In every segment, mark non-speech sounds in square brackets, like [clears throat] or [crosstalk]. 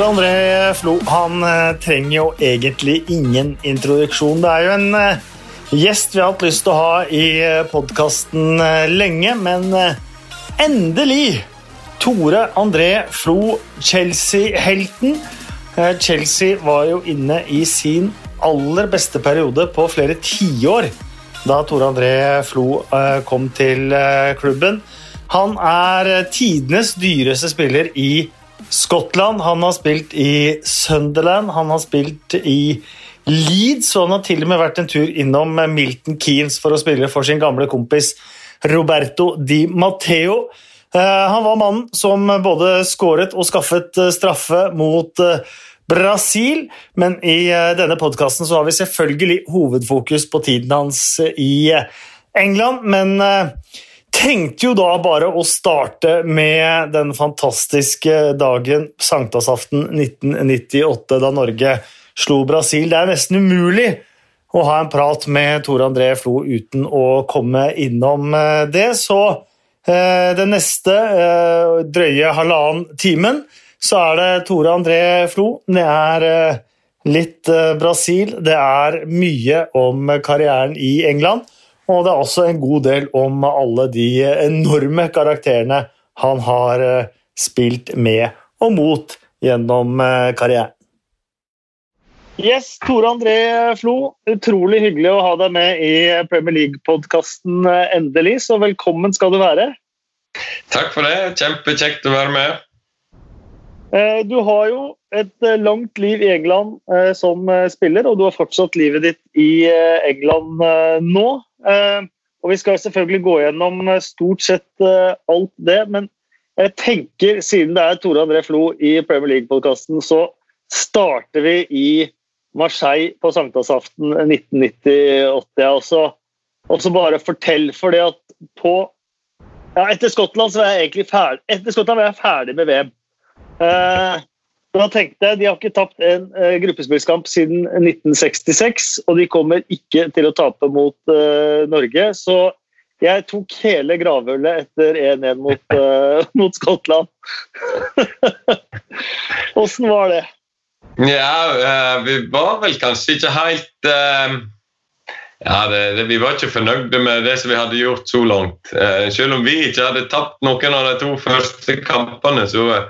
Tore André Flo han eh, trenger jo egentlig ingen introduksjon. Det er jo en eh, gjest vi har hatt lyst til å ha i uh, podkasten lenge, men endelig! Tore André Flo, Chelsea-helten. Chelsea var jo inne i sin aller beste periode på flere tiår da Tore André Flo kom til klubben. Han er tidenes dyreste spiller i Skottland. Han har spilt i Sunderland, han har spilt i Leeds, og han har til og med vært en tur innom Milton Keanes for å spille for sin gamle kompis Roberto Di Matteo. Eh, han var mannen som både skåret og skaffet eh, straffe mot eh, Brasil, men i denne podkasten har vi selvfølgelig hovedfokus på tiden hans i England. Men tenkte jo da bare å starte med den fantastiske dagen sankthansaften 1998, da Norge slo Brasil. Det er nesten umulig å ha en prat med Tore André Flo uten å komme innom eh, det. Så eh, den neste eh, drøye halvannen timen så er det Tore André Flo. Det er litt Brasil, det er mye om karrieren i England. Og det er også en god del om alle de enorme karakterene han har eh, spilt med og mot gjennom eh, karrieren. Yes, Tore André Flo, utrolig hyggelig å ha deg med i Premier League-podkasten eh, endelig, så velkommen skal du være. Takk for det. Kjempekjekt å være med. Du har jo et langt liv i England som spiller, og du har fortsatt livet ditt i England nå. Eh, og Vi skal selvfølgelig gå gjennom eh, stort sett eh, alt det, men jeg tenker, siden det er Tore André Flo i Premier League-podkasten, så starter vi i Marseille på sankthansaften 1998. Og så bare fortell, for det at på ja, Etter Skottland så var jeg egentlig ferdig, etter Skottland var jeg ferdig med VM. Eh, da tenkte jeg De har ikke tapt en eh, gruppespillskamp siden 1966, og de kommer ikke til å tape mot eh, Norge. Så jeg tok hele gravhullet etter 1-1 mot, uh, [laughs] mot, Skottland. [laughs] Åssen var det? Ja, vi var vel kanskje ikke helt ja, det, det, Vi var ikke fornøyde med det som vi hadde gjort så langt. selv om vi ikke hadde tapt noen av de to første kampene, så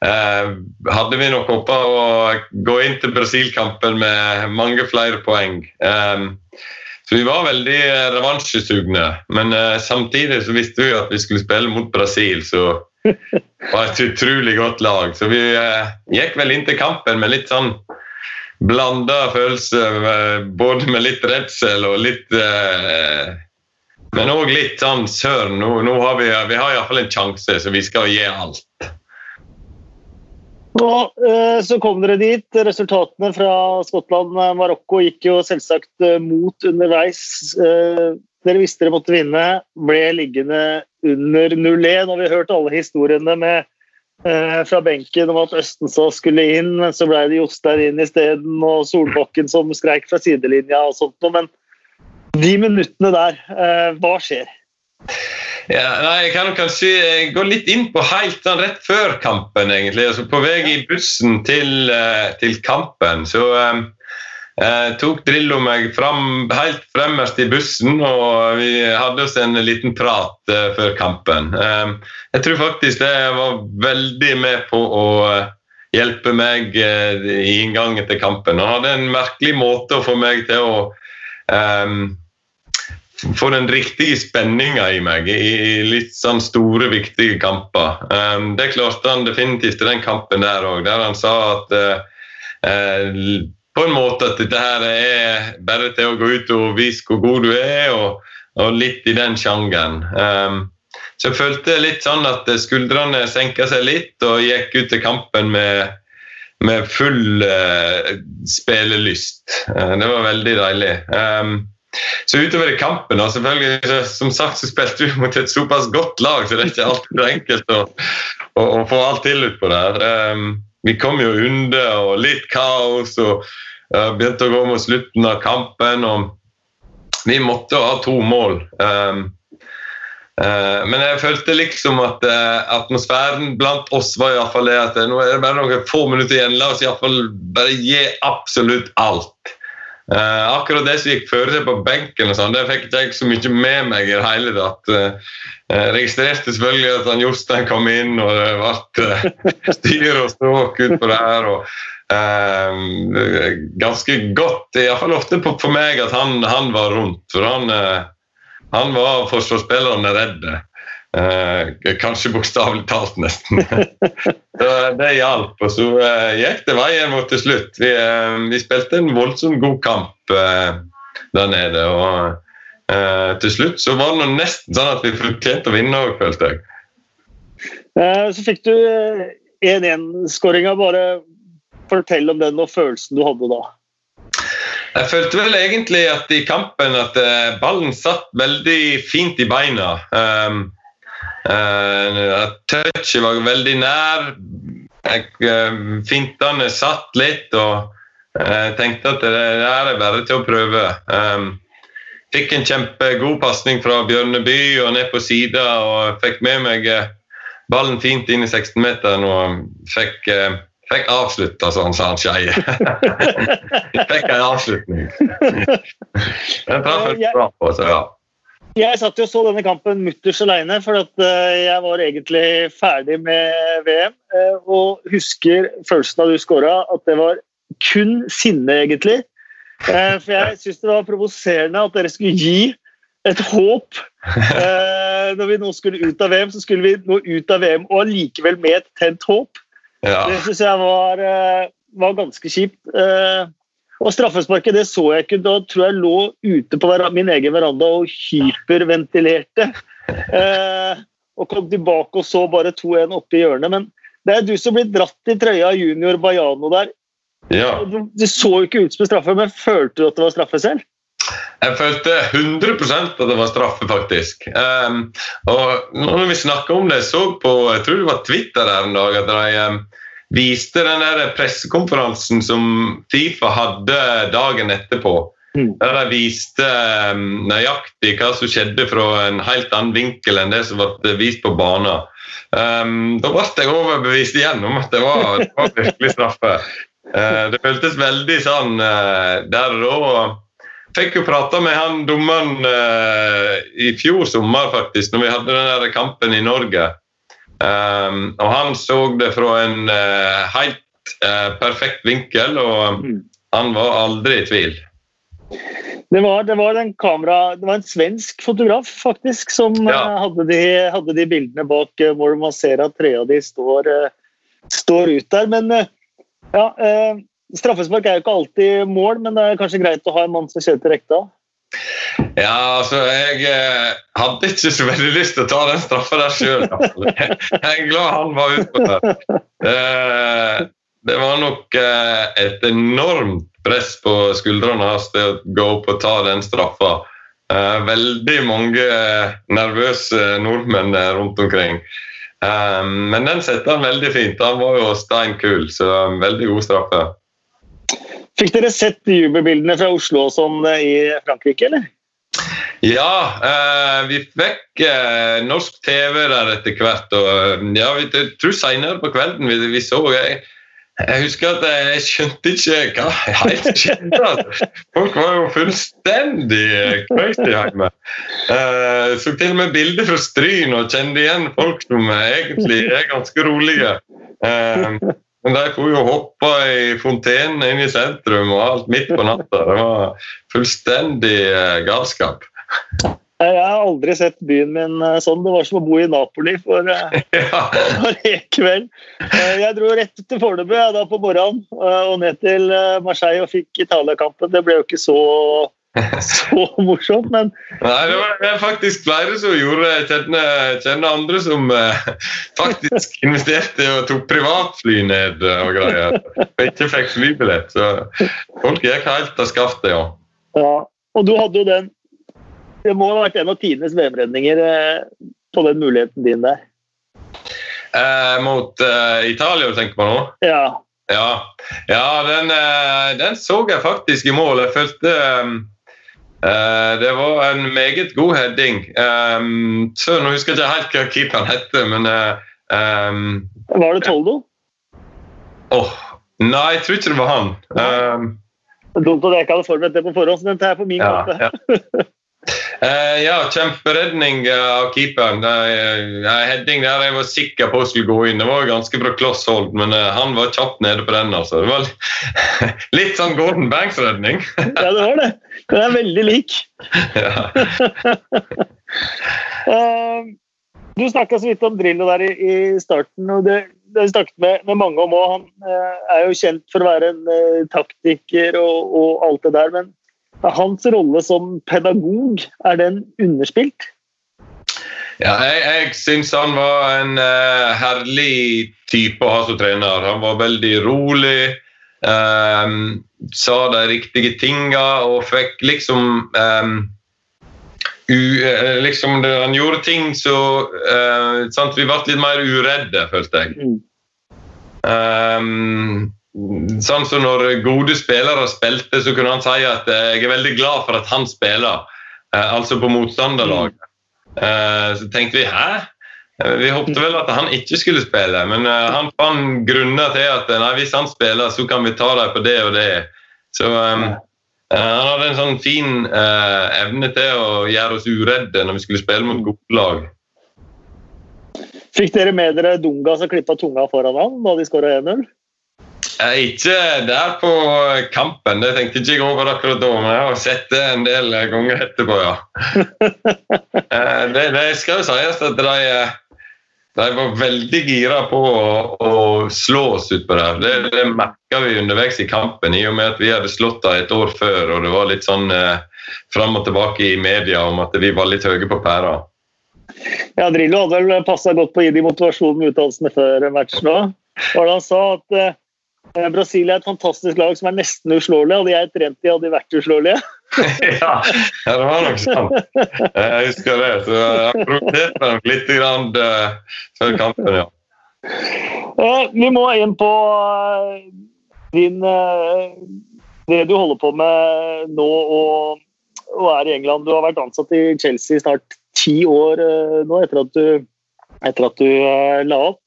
hadde vi nok håpa å gå inn til Brasil-kampen med mange flere poeng. Eh, så vi var veldig revansjesugne. Men eh, samtidig så visste vi at vi skulle spille mot Brasil, så det var et utrolig godt lag. Så vi eh, gikk vel inn til kampen med litt sånn blanda følelser. Eh, både med litt redsel og litt eh, Men òg litt sånn Søren, nå, nå, har vi, vi har iallfall en sjanse, så vi skal gi alt. Nå, eh, så kom dere dit. Resultatene fra Skottland-Marokko gikk jo selvsagt eh, mot underveis. Eh, dere visste dere måtte vinne, ble liggende under 0-1. Og vi har hørt alle historiene med, fra benken om at Østenstad skulle inn, men så ble det Jostein inn isteden, og Solbakken som skreik fra sidelinja og sånt. Men de minuttene der, hva skjer? Ja, nei, jeg kan kanskje gå litt inn på helt sånn rett før kampen, egentlig. Altså, på vei i bussen til, uh, til kampen så um, uh, tok Drillo meg fram, helt fremmest i bussen, og vi hadde oss en liten prat uh, før kampen. Um, jeg tror faktisk det var veldig med på å hjelpe meg i inngangen til kampen. Han hadde en merkelig måte å få meg til å um, få den riktige spenninga i meg i, litt sånn store, viktige kamper. Um, det klarte han definitivt i den kampen der òg, der han sa at uh, på en måte at dette her er bare til å gå ut og vise hvor god du er, og, og litt i den sjangeren. Um, så jeg følte litt sånn at skuldrene senka seg litt, og gikk ut til kampen med, med full uh, spelelyst. Uh, det var veldig deilig. Um, så utover i kampen og selvfølgelig, Som sagt så spilte vi mot et såpass godt lag, så det er ikke alltid enkelt å, å, å få alt til utpå der. Um, vi kom jo under og litt kaos og uh, begynte å gå mot slutten av kampen. og Vi måtte ha to mål. Um, Uh, men jeg følte liksom at uh, atmosfæren blant oss var i fall det at uh, nå er det bare noen få minutter igjen. La oss iallfall bare gi absolutt alt. Akkurat det som gikk føre seg på benken, og sånn, det fikk ikke jeg så mye med meg i det hele tatt. Jeg registrerte selvfølgelig at han Jostein kom inn, og det ble [laughs] styr og stråk utpå det her. og ganske godt, iallfall ofte på, for meg, at han, han var rundt. For han han var forsvarsspillerne redde. Eh, kanskje bokstavelig talt, nesten. [laughs] så det hjalp. Og så eh, gikk det veien vår til slutt. Vi, eh, vi, spilte en voldsomt god kamp eh, der nede. Og eh, til slutt så var det nesten sånn at vi fortjente å vinne òg, følte jeg. Så fikk du 1-1-skåringa. Bare fortell om den og følelsen du hadde da. Jeg følte vel egentlig at i kampen at ballen satt veldig fint i beina. Um, uh, touchet var veldig nær. Jeg, uh, fintene satt litt, og jeg tenkte at det, der er bare til å prøve. Um, fikk en kjempegod pasning fra Bjørneby og ned på sida og fikk med meg ballen fint inn i 16-meteren og fikk Fikk avslutta sånn sa han Skeie. [laughs] Fikk en avslutning. [laughs] Den traff bra på, så ja. Jeg satt jo og så denne kampen mutters alene, for at eh, jeg var egentlig ferdig med VM. Eh, og husker følelsen da du skåra, at det var kun sinne, egentlig. Eh, for jeg syns det var provoserende at dere skulle gi et håp. Når vi nå skulle ut av VM, så skulle vi nå ut av VM og allikevel med et tent håp. Ja. Det syns jeg var, var, ganske kjipt. Og straffesparket det så jeg ikke. Da tror jeg lå ute på min egen veranda og hyperventilerte. Eh, og kom tilbake og så bare 2-1 oppe i hjørnet. Men det er du som blir dratt i trøya av junior Bajano der. Ja. Det så jo ikke ut som straffe, men følte du at det var straffe selv? Jeg følte 100% at det var straffe, faktisk. Um, og når vi snakker om det, jeg så på jeg tror det var Twitter her en dag at de viste den der pressekonferansen som Fifa hadde dagen etterpå. Mm. Der de viste um, nøyaktig hva som skjedde fra en helt annen vinkel enn det som ble vist på banen. Um, da ble jeg overbevist igjen om at det var, det var virkelig straffe. Uh, det føltes veldig sånn uh, der og da fikk jo prata med han dommeren uh, i fjor sommer, faktisk, når vi hadde den der kampen i Norge. Um, og han så det fra en uh, helt uh, perfekt vinkel, og mm. han var aldri i tvil. Det var, det var, en kamera, det var en svensk fotograf faktisk som ja. hadde, de, hadde, de, bildene bak hvor man ser at tre av de står, står ut der. Men ja, Straffespark er jo ikke alltid mål, men det er kanskje greit å ha en mann som kjører til Rekdal? Ja, altså Jeg eh, hadde ikke så veldig lyst til å ta den straffa der sjøl. [laughs] Jeg er glad han var ute der. Eh, det var nok eh, et enormt press på skuldrene hans til å gå opp og ta den straffa. Eh, veldig mange nervøse nordmenn rundt omkring. Eh, men den setter han veldig fint. Han var jo steinkul, så veldig god straffe. Fikk dere sett jubelbildene fra Oslo og sånn eh, i Frankrike, eller? Ja, eh, vi fikk eh, norsk TV der etter hvert. og eh, ja, Jeg tror senere på kvelden vi, vi så jeg, jeg husker at jeg skjønte ikke hva helt skjedde. Altså. Folk var jo fullstendig crazy hjemme. Eh, så til og med bilder fra Stryn og kjente igjen folk som egentlig er ganske rolige. Eh, men de får jo hoppe i fontenen inne i sentrum og alt midt på natta. Det var fullstendig eh, galskap. Jeg har aldri sett byen min eh, sånn. Det var som å bo i Napoli for, eh, [laughs] ja. [laughs] for en kveld. Jeg dro rett til Fornebu da på morgenen og ned til Marseille og fikk Italia-kampen. Det ble jo ikke så [laughs] så morsomt, men Nei, det var faktisk flere som gjorde kjenne, kjenner andre som eh, faktisk [laughs] investerte og tok privatfly ned og greier. Og ikke fikk flybillett. Så folk gikk helt av skaftet, ja. ja. Og du hadde jo den Det må ha vært en av tidenes VM-redninger eh, på den muligheten din der. Eh, mot Italia, tenker man nå? Ja. Ja, ja den, den, så jeg faktisk i mål. Jeg følte um, Uh, det var en meget god heading. Um, så Nå husker jeg ikke helt hva keeperen het, men um, Var det Toldo? Oh, nei, jeg tror ikke det var han. Um, Dumt at jeg ikke hadde forberedt det på forhånd, så den tar jeg på min ja, kappe. ja. [laughs] Uh, ja, kjemperedning av keeperen. Uh, heading der jeg var sikker på skulle gå inn. Det var ganske bra klosshold, men uh, han var kjapt nede på den. altså. Det var [laughs] litt sånn Gordon Banks-redning. ja, det var det. Den er veldig lik. [laughs] [laughs] du snakka så vidt om Drillo der i, i starten. og det, det har snakket med, med, mange om òg. Han er jo kjent for å være en taktiker og, og alt det der. men hans rolle som pedagog, er den underspilt? Ja, jeg, jeg syns han var en uh, herlig type å ha som trener. Han var veldig rolig. Um, sa de riktige tinga og fikk liksom um, u, uh, liksom det, Han gjorde ting så uh, sant, Vi ble litt mer uredde, følte jeg. Um, Sånn som når gode spillere spilte, så kunne han si at eh, jeg er veldig glad for at han spiller, eh, altså på motstanderlaget. Eh, så tenkte vi hæ? Vi håpte vel at han ikke skulle spille, men han fant grunner til at nei, hvis han spiller, så kan vi ta dem på det og det. Så um, han hadde en sånn fin uh, evne til å gjøre oss uredde når vi skulle spille mot gode lag. Fikk dere med dere Dunga som klippa tunga foran ham da de skåra 1-0? Ikke der på kampen, det tenkte ikke jeg over akkurat da. Men jeg har sett det en del ganger etterpå, ja. [laughs] Eh, det, det skal jo sies at de, de var veldig gira på å, å slå oss utpå der. Det, det merka vi underveis i kampen, i og med at vi hadde slått dem et år før. Og det var litt sånn eh, fram og tilbake i media om at vi var litt høye på pæra. Ja, Drillo hadde vel passa godt på å gi de motivasjonen med utdannelsene før matchen òg. Han sa at Eh, Brasil er et fantastisk lag som er nesten uslåelig. Hadde jeg trent de, hadde de vært uslåelige. [laughs] ja, ja, det var nok sånn. Jeg husker det. Så jeg provoserte dem litt grann, uh, før kampen, ja. Uh, vi må inn på din Det du holder på med nå og, og, er i England. Du har vært ansatt i Chelsea i snart ti år nå etter at du, etter at du la opp.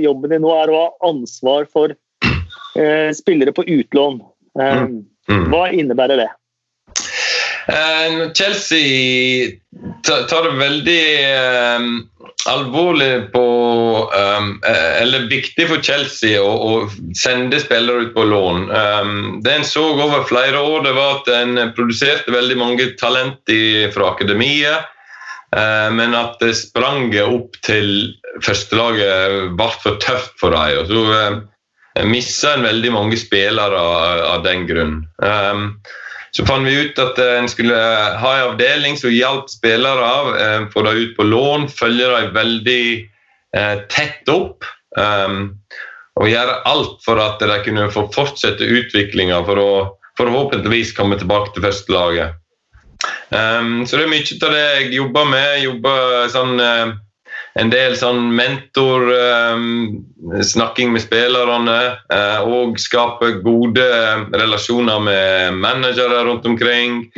jobben din nå er å ha ansvar for Eh, spillere på utlån. Eh, mm. Mm. Hva innebærer det? Uh, Chelsea tar det veldig um, alvorlig på um, Eller viktig for Chelsea å, å, sende spillere ut på lån. Um, det en så over flere år, det var at en produserte veldig mange talent fra akademiet. Uh, men at spranget opp til førstelaget ble for tøft for dem. Og så mista en veldig mange spillere av, av den grunn. Um, så fant vi ut at uh, en skulle ha en avdeling som hjalp spillere av, uh, få dem ut på lån, følge dem veldig eh, tett opp. Um, og gjøre alt for at de kunne få fortsette utviklinga for å forhåpentligvis komme tilbake til førstelaget. Um, så det er mye av det jeg jobber med. Jobber sånn en del sånn mentor, um, snakking med spillerne, uh, og skape gode relasjoner med managere rundt omkring.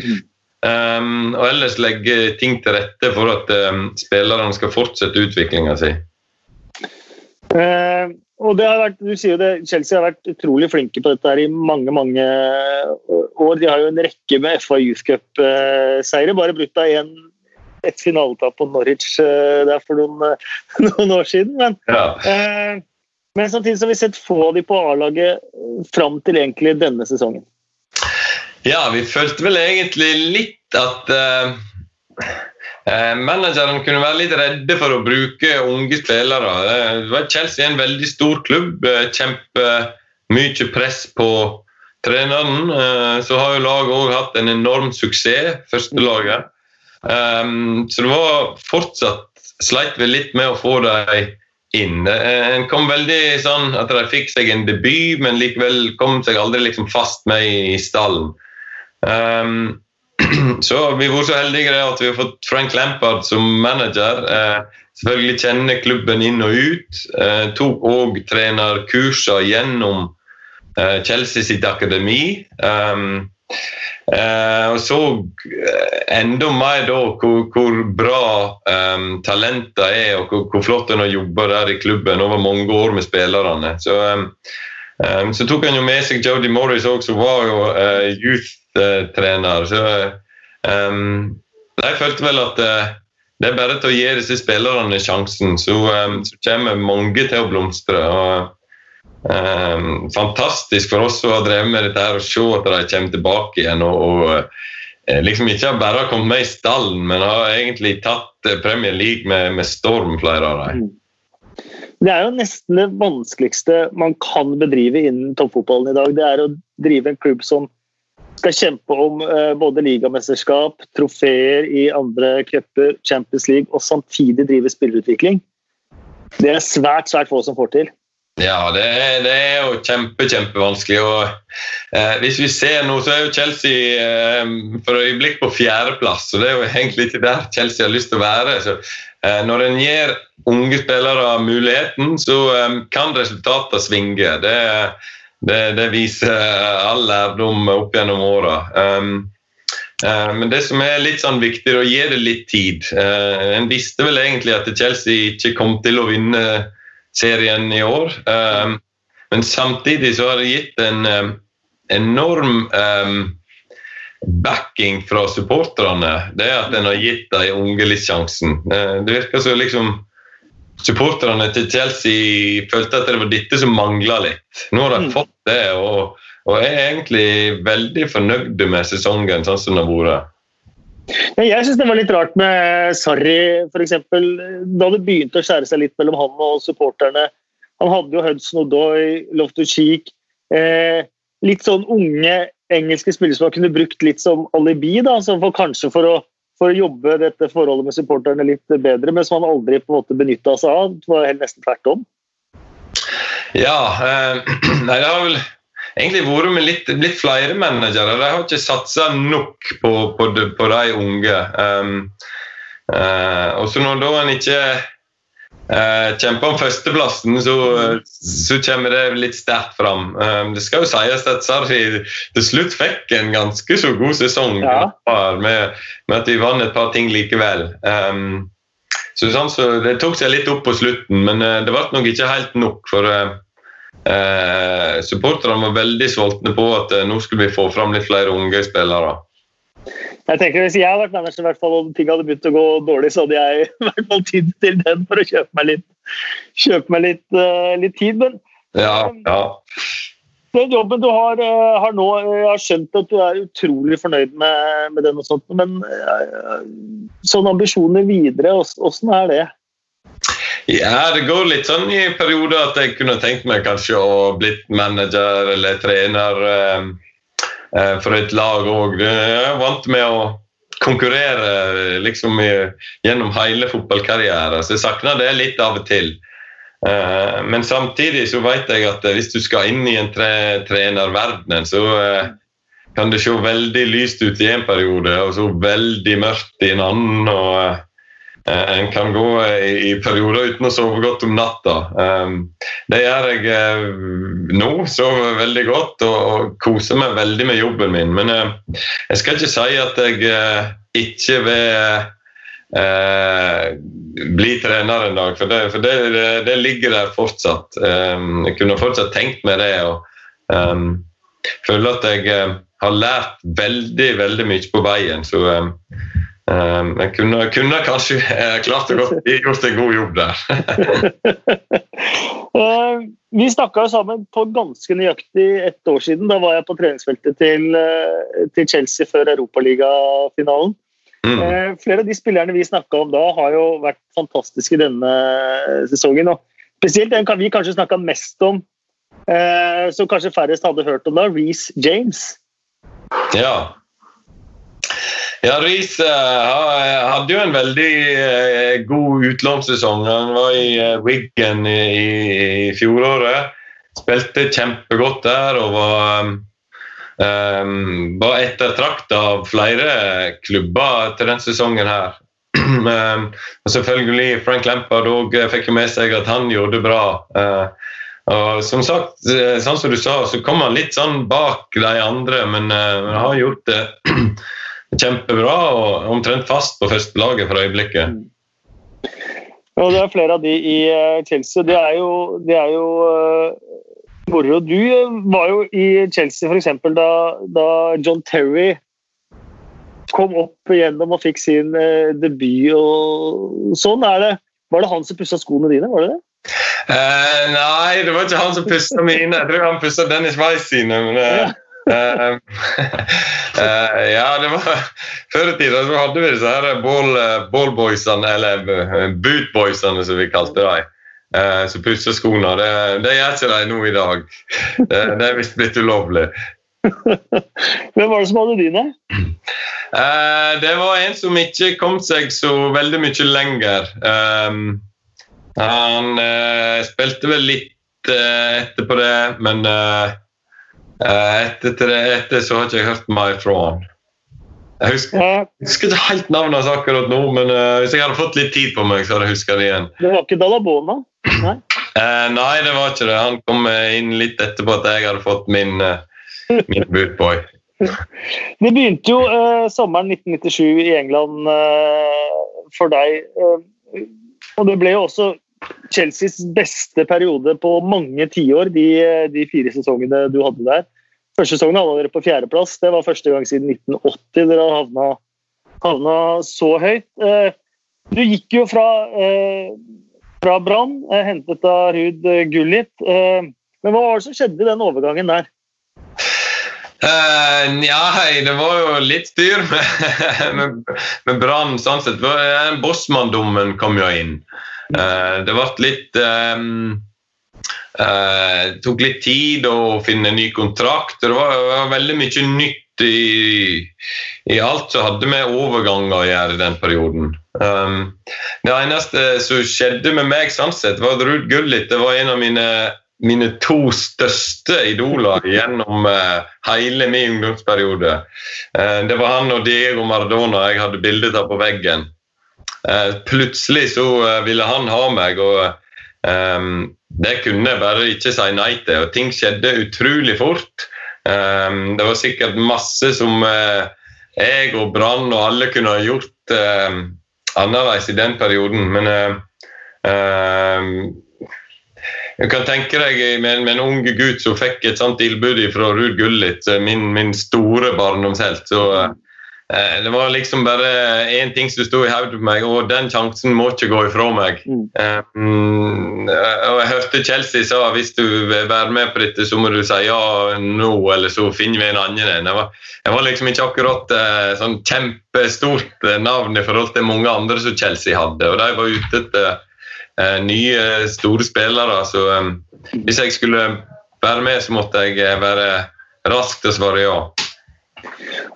Um, og ellers legge ting til rette for at um, spillerne skal fortsette utviklinga si. Uh, og det har vært, du sier jo det, Chelsea har vært utrolig flinke på dette her i mange mange år. De har jo en rekke med FA Youth Cup-seire. Bare brutt av én [laughs] et finaletap på Norwich uh, der for noen, uh, [laughs] noen, år siden. Men, ja. uh, men samtidig så har vi sett få av de på A-laget fram til egentlig denne sesongen. Ja, vi følte vel egentlig litt at manageren kunne være litt redde for å bruke unge spillere. Chelsea er en veldig stor klubb. Kjempemye press på treneren. Så har jo laget òg hatt en enorm suksess, førstelaget. Um, så det var fortsatt sleit vi litt med å få dem inn. En kom veldig sånn at de fikk seg en debut, men likevel kom seg aldri liksom fast med i stallen. Um, [clears throat] så vi var så heldige at vi har fått Frank Lampard som manager. Uh, selvfølgelig kjenner klubben inn og ut. Uh, tok òg trenerkurser gjennom uh, Chelsea sitt akademi. Um, Eh, og så eh, enda mer da hvor, hvor bra um, talenter er, og hvor, hvor flott en har jobba der i klubben over mange år med spillerne. Så, um, um, så tok han jo med seg Jody Morris òg, som var jo uh, youth-trener. så jeg følte vel at uh, det er bare til å gi disse spillerne sjansen, så, så kommer mange til å blomstre. og Um, fantastisk for oss som har drevet med dette her, å se at de kommer tilbake igjen. og, og uh, liksom ikke bare har kommet med i stallen, men har egentlig tatt uh, Premier League med, med, storm, flere av dem. Mm. Det er jo nesten det vanskeligste man kan bedrive innen toppfotballen i dag. Det er å drive en klubb som skal kjempe om uh, både ligamesterskap, trofeer i andre cuper, Champions League, og samtidig drive spillerutvikling. Det er svært, svært få som får til. Ja, det er, det er, jo kjempe, kjempevanskelig. Og, eh, hvis vi ser nå, så er jo Chelsea eh, for øyeblikk på fjerdeplass. Og det er jo egentlig ikke der Chelsea har lyst til å være. Så, eh, når en gir unge spillere muligheten, så eh, kan resultatene svinge. Det, det, det, viser all lærdom opp gjennom åra. Um, eh, men det som er litt sånn viktig, er å gi det litt tid. Eh, en visste vel egentlig at Chelsea ikke kom til å vinne serien i år. Um, men samtidig så har det gitt en um, enorm um, backing fra supporterne. Det er at en har gitt de unge litt sjansen. Uh, det virker som liksom supporterne til Chelsea følte at det var dette som mangla litt. Nå har de mm. fått det, og, og er egentlig veldig fornøyde med sesongen sånn som den har vært. Jeg syns det var litt rart med Sarri, f.eks. Da det begynte å skjære seg litt mellom han og supporterne. Han hadde jo Hudson Odoi, Loftus Cheek eh, Litt sånn unge engelske spillere som han kunne brukt litt som alibi, da, som for kanskje for å, for å, jobbe dette forholdet med supporterne litt bedre, men som han aldri på en måte benytta seg av. Det var helt nesten tvert om. Ja, eh, [clears throat] nei, det har vel egentlig vært med litt, litt flere managere. De har ikke satsa nok på, på, de, på, de unge. Um, uh, og så når da en ikke uh, kjemper om førsteplassen, så, så, kommer det litt sterkt fram. Um, det skal jo sies at Sarri til slutt fikk en ganske så god sesong ja. med, med, at de vant et par ting likevel. Um, så, sånn, så Det tok seg litt opp på slutten, men uh, det ble nok ikke helt nok. for Eh, supporterne var veldig sultne på at eh, nå skulle vi få fram litt flere unge spillere. Jeg tenker Hvis jeg hadde vært manager hvert fall, og ting hadde begynt å gå dårlig, så hadde jeg [laughs] i hvert fall tid til den for å kjøpe meg litt, kjøpe meg litt, uh, litt tid. Men ja, ja. den jobben du har, uh, har, nå Jeg har skjønt at du er utrolig fornøyd med, med den, og sånt, men uh, sånne ambisjoner videre, åssen er det? Ja, det går litt sånn i perioder at jeg kunne tenkt meg kanskje å blitt manager eller trener eh, eh for et lag òg. Jeg er vant med å konkurrere liksom gjennom hele fotballkarrieren, så jeg savner det litt av og til. Eh, men samtidig så vet jeg at hvis du skal inn i en tre, trenerverden, så kan det se veldig lyst ut i en periode og så veldig mørkt i en annen. og en kan gå i perioder uten å sove godt om natta. Ehm, det gjør jeg eh, nå. Sover veldig godt og koser meg veldig med jobben min. Men eh, jeg skal ikke si at jeg ikke vil bli trener en dag, for det, for det, det ligger der fortsatt. Ehm, jeg kunne fortsatt tenkt meg det. og um, føler at jeg har lært veldig, veldig mye på veien. så jeg kunne, kunne, kanskje klart å [laughs] gjort en god jobb der. uh, [laughs] vi snakka sammen på ganske nøyaktig ett år siden. Da var jeg på treningsfeltet til, til Chelsea før Europaligafinalen. Mm. Flere av de spillerne vi snakka om da, har jo vært fantastiske denne sesongen. Og spesielt den kan vi kanskje snakka mest om, som kanskje færrest hadde hørt om da, Reece James. Ja. Ja, Riise uh, hadde jo en veldig uh, god utlånssesong. Han var i uh, Wiggen i, fjoråret. Spilte kjempegodt der og var, um, var ettertrakta av flere klubber til denne sesongen her. [clears throat] og selvfølgelig Frank Lampard òg fikk med seg at han gjorde det bra. Og som sagt, eh, sånn som du sa, så kom han litt sånn bak de andre, men, uh, har gjort det [clears throat] kjempebra og omtrent fast på første laget for øyeblikket. Ja, det er flere av de i Chelsea. Det er jo, det er jo uh, moro. Du var jo i Chelsea f.eks. Da, da John Terry kom opp igjennom og fikk sin debut og sånn. er det. Var det han som pussa skoene dine? var det det? Uh, nei, det var ikke han som pussa mine. Jeg tror han pussa Dennis Weiss sine. Men, uh, uh, [laughs] ja, det var [laughs] Før i tida så hadde vi disse her ball, ballboysene, eller bootboysene som vi kalte dem. Uh, som pussa skoene. Det, det gjør ikke de nå i dag. [laughs] Det, det er visst blitt ulovlig. Hvem var det som hadde dine? det var en som ikke kom seg så veldig mye lenger. Um, han uh, spilte vel litt eh, etterpå det, men eh, eh, etter, det, etter så har ikke jeg hørt mer fra han. Jeg husker, jeg husker ikke helt navnet hans akkurat nå, men uh, hvis jeg hadde fått litt tid på meg, så hadde jeg huska det igjen. Det var ikke Dalabona? Nei? Uh, [clears throat] nei, det var ikke det. Han kom inn litt etterpå at jeg hadde fått min, uh, min bootboy. [laughs] Det begynte jo sommeren 1997 i England for deg. og det ble jo også Chelseas beste periode på mange tiår, de, de fire sesongene du hadde der. Første sesongen hadde dere på fjerdeplass. Det var første gang siden 1980 dere havna, havna så høyt. Eh, du gikk jo fra, eh, fra Brann, eh, hentet av Ruud Gullit. Men hva var det som skjedde i den overgangen der? Uh, det var jo litt styr med, [laughs] med, med Brann. Sånn sett. Bossmanndommen kom jo inn. Uh, det ble litt um, uh, tok litt tid å finne ny kontrakt. Det var, det var veldig mye nytt i, i, alt som hadde med overganger å gjøre i den perioden. Um, det eneste som skjedde med meg, sånn var at Ruud Gullit det var en av mine, mine to største idoler gjennom uh, hele min ungdomsperiode. det var han og Diego Maradona jeg hadde bilde av på veggen. Eh, plutselig så eh, ville han ha meg, og um, det kunne jeg bare ikke si nei til. Og ting skjedde utrolig fort. Um, det var sikkert masse som uh, jeg og Brann og alle kunne ha gjort uh, annerledes i den perioden, men du kan tenke deg med, med, en ung gutt som fikk et sånt tilbud fra Ruud Gullit, min, min store barndomshelt. så Eh, det var liksom bare én ting som sto i hodet på meg, og den sjansen må ikke gå ifra meg. Mm. Um, og Jeg hørte Chelsea sa hvis du vil være med på dette, så må du si ja nå, eller så finner vi en annen en. Jeg var, jeg var liksom ikke akkurat uh, sånn kjempestort navn i forhold til mange andre som Chelsea hadde, og de var ute etter uh, nye, store spillere. Så um, hvis jeg skulle være med, så måtte jeg være rask til å svare ja.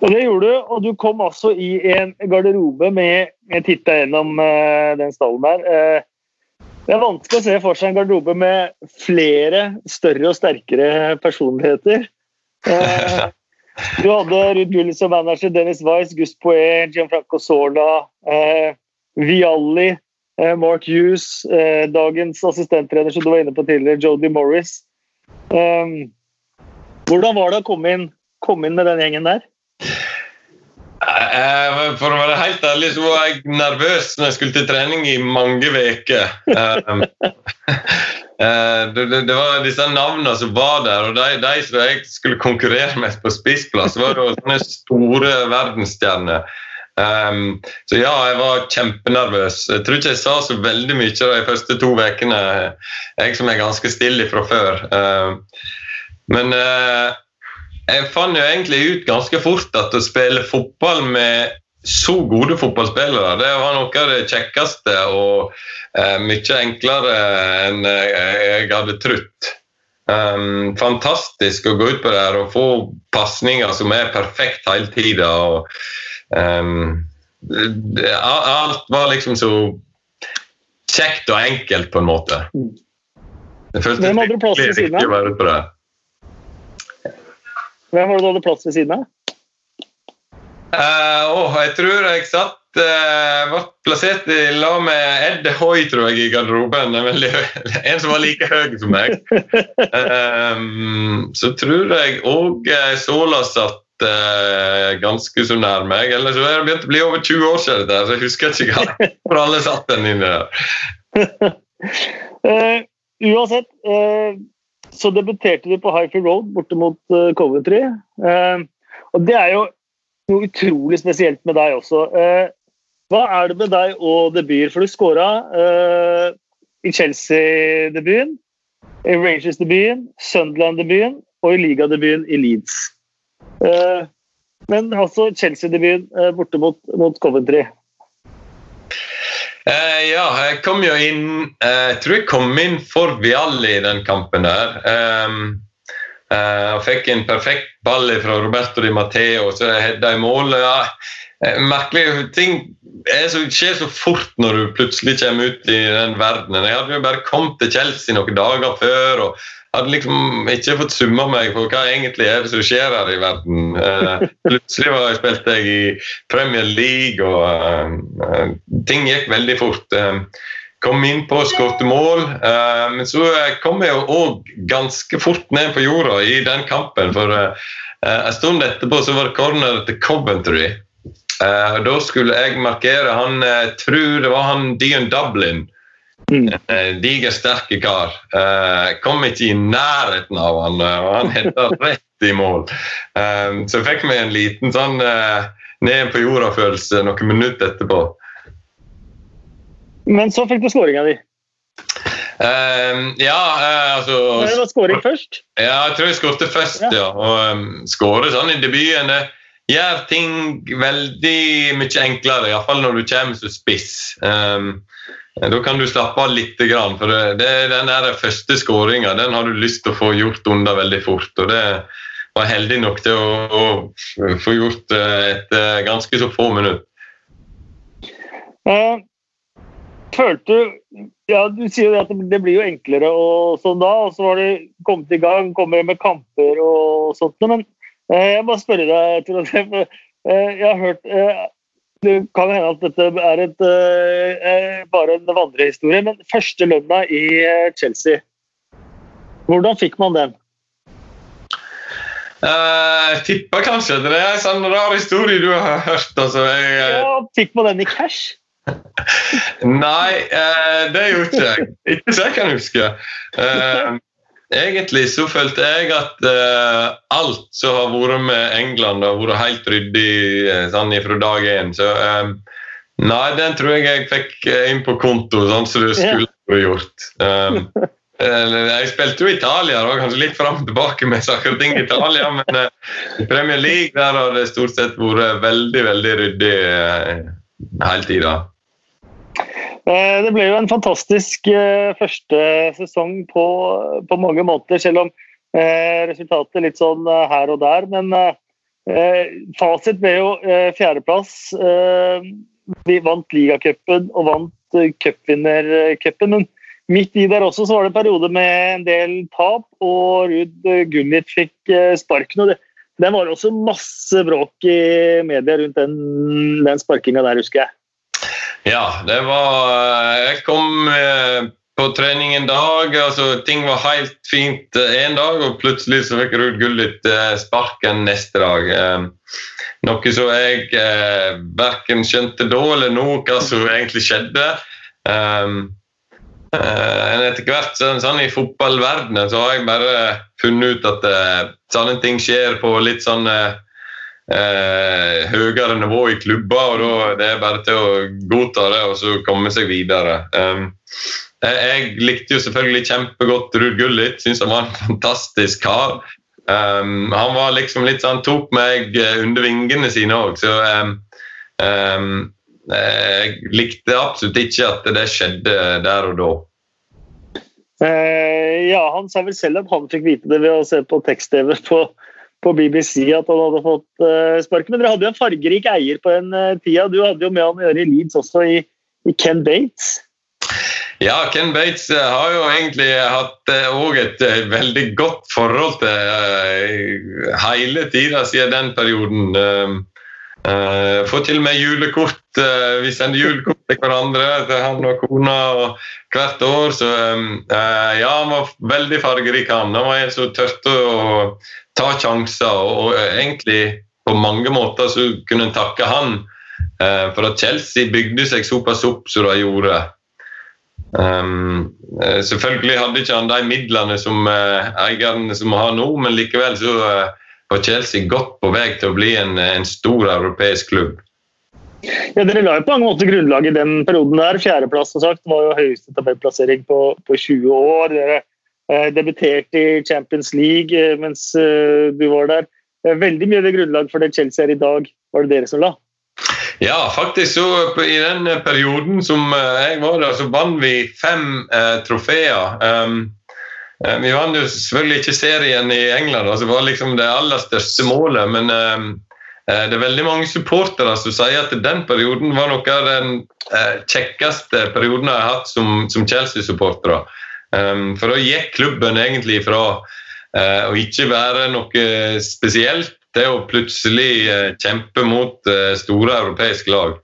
Og det gjorde du, og du kom altså i en garderobe med Jeg titta gjennom uh, den stallen der. Uh, det er vanskelig å se for seg en garderobe med flere større og sterkere personligheter. Uh, [laughs] du hadde Ruud Gullis som manager, Dennis Weiss, Gus Poe, Gianfranco Sola, Vialli, Mark Hughes, dagens assistenttrener som du var inne på tidligere, Jodie Morris. hvordan var det å komme inn, komme inn med den gjengen der? Eh, for å være helt ærlig så var jeg nervøs når jeg skulle til trening i mange uker. Um, [laughs] eh, det, var disse navnene som var der, og de, de som jeg skulle konkurrere med på spissplass, var jo sånne store verdensstjerner. Um, så ja, jeg var kjempenervøs. Jeg tror ikke jeg sa så veldig mye de første to ukene, jeg som er ganske stille fra før. Uh, men jeg fant jo egentlig ut ganske fort at å spille fotball med så gode fotballspillere, det var noe av det kjekkeste og eh, mye enklere enn jeg hadde trodd. Um, fantastisk å gå ut på det her og få pasninger som er perfekt hele tida. Um, alt var liksom så kjekt og enkelt, på en måte. Jeg Det føltes hadde riktig å være siden det. Hvem var det du hadde plass ved siden av? Uh, oh, jeg tror jeg satt uh, ble plassert i lag med Ed Hoi, tror jeg, i garderoben. En, en som var like høy som meg. Um, [laughs] så tror jeg òg Sola satt uh, ganske så nær meg. Eller så er det begynt å bli over 20 år siden, der, så jeg husker ikke hva, for alle satt den inne der. uh, [laughs] uansett, så debuterte vi på Highfield Road borte mot Coventry. og det er jo noe utrolig spesielt med deg også. Eh, hva er det med deg og debuter? For du skåra eh, i Chelsea-debuten, i Rangers-debuten, Sunderland-debuten og i ligadebuten i Leeds. Eh, men altså Chelsea-debuten eh, borte mot, mot Coventry. Uh, ja, jeg kom jo inn uh, Jeg tror jeg kom inn for Vialli i den kampen der. Um, Uh, fikk en perfekt ball fra Roberto Di Matteo, så jeg hedda i mål. Ja, eh, merkelige ting så, skjer så fort når du plutselig kommer ut i den verdenen. Jeg hadde jo bare kommet til Chelsea noen dager før og hadde liksom ikke fått summa meg på hva egentlig er det som skjer her i verden. Uh, plutselig var jeg spilte jeg i Premier League, og uh, ting gikk veldig fort. Uh, kom inn på og skåret men så kom jeg òg ganske fort ned på jorda i den kampen. For en stund etterpå så var det corner til Coventry. Uh, da skulle jeg markere han tror det var han Dion Dublin. Mm. Diger, sterke kar. kom ikke i nærheten av han, og han henta [laughs] rett i mål. så jeg fikk meg en liten sånn ned på jorda-følelse noen minutter etterpå. Men så fikk du skåringa di. Uh, ja, uh, altså Det var skåring først? Ja, jeg tror jeg skårte først, ja. ja. Og um, skåre sånn i debuten det gjør ting veldig mye enklere, iallfall når du kommer som spiss. Um, da kan du slappe av litt, for det, den der første skåringa har du lyst til å få gjort unna veldig fort. og det var heldig nok til å, å få gjort uh, etter ganske så få minutter. Eh, følte ja, Du sier jo at det blir jo enklere og sånn da, og så var det kommet i gang, kommer med kamper og sånt. Men eh, jeg må spørre deg, Trond, eh, jeg har hørt eh, Det kan hende at dette er et, eh, eh, bare en vandrehistorie, men første lønna i eh, Chelsea, hvordan fikk man den? Jeg tipper kanskje det er en sånn rar historie du har hørt. Altså, jeg, ja, fikk man den i cash? [laughs] Nei, uh, det gjorde ikke jeg. Ikke så jeg kan huske. Eh, egentlig så følte jeg at uh, alt som har vært med England, har vært helt ryddig eh, sånn fra dag én. Så eh, nei, den tror jeg jeg fikk inn på konto, sånn som det skulle vært gjort. [laughs] jeg spilte jo Italia, da, kanskje litt fram og tilbake med saker og ting i Italia, [laughs] men i Premier League der har det stort sett vært veldig, veldig ryddig hele tida. Eh, det ble jo en fantastisk eh, første sesong på, på mange måter, selv om eh, resultatet litt sånn her og der. Men fasit ble jo fjerdeplass. Vi vant ligacupen og vant cupvinnercupen. Men midt i der også så var det en periode med en del tap, og Ruud Gullit fikk sparken. og det, det var også masse bråk i media rundt den, den sparkinga der, husker jeg. Ja, det var eh, Jeg kom eh, på trening en dag. altså Ting var helt fint en dag, og plutselig så fikk Ruud Gullit eh, sparken neste dag. Noe som jeg verken skjønte da eller nå hva som egentlig skjedde. Etter hvert sånn, sånn I fotballverdenen så har jeg bare funnet ut at sånne ting skjer på litt sånn eh, høyere nivå i klubber. og da Det er bare til å godta det og så komme seg videre. Um, jeg, likte jo selvfølgelig kjempegodt Ruud Gullit. Syns han var en fantastisk kar. Um, han var liksom litt sånn, tok meg eh, under vingene sine òg, så um, jeg likte absolutt ikke at det skjedde der og da. Uh, ja, Han sa vel selv at han fikk vite det ved å se på tekst-TV på, på BBC at han hadde fått uh, sparken. Men dere hadde jo en fargerik eier på den uh, tida. Du hadde jo med han å gjøre i Leeds også, i, i, Ken Bates. Ja, Ken Bates uh, har jo egentlig hatt òg et veldig godt forhold til hele tida siden den perioden. Uh, får til og med julekort. Uh, vi sender julekort til hverandre, til han og kona og hvert år. Så uh, ja, han var veldig fargerik, han. Han var en som turte å ta sjanser. Og, og egentlig på mange måter så kunne en takke han for at Chelsea bygde seg såpass opp som de gjorde. Um, selvfølgelig hadde ikke han de midlene som eierne som har nå, men likevel så var Chelsea godt på vei til å bli en, en stor europeisk klubb. Ja, Dere la jo på mange måter grunnlag i den perioden der. Fjerdeplass som sagt, var jo høyeste tabellplassering på, på 20 år. Dere eh, debuterte i Champions League eh, mens eh, du var der. Eh, veldig mye av det grunnlag for det Chelsea er i dag, var det dere som la? Ja, faktisk så i den perioden som eh, jeg var der, så vant vi fem eh, trofeer. Um, vi vant jo selvfølgelig ikke serien i England, altså det var liksom det aller største målet. Men eh, eh, det er veldig mange supportere som sier at den perioden var noe av den kjekkeste perioden jeg har hatt som, som Chelsea-supportere. For da gikk klubben egentlig fra å ikke være noe spesielt til å plutselig kjempe mot store europeiske lag.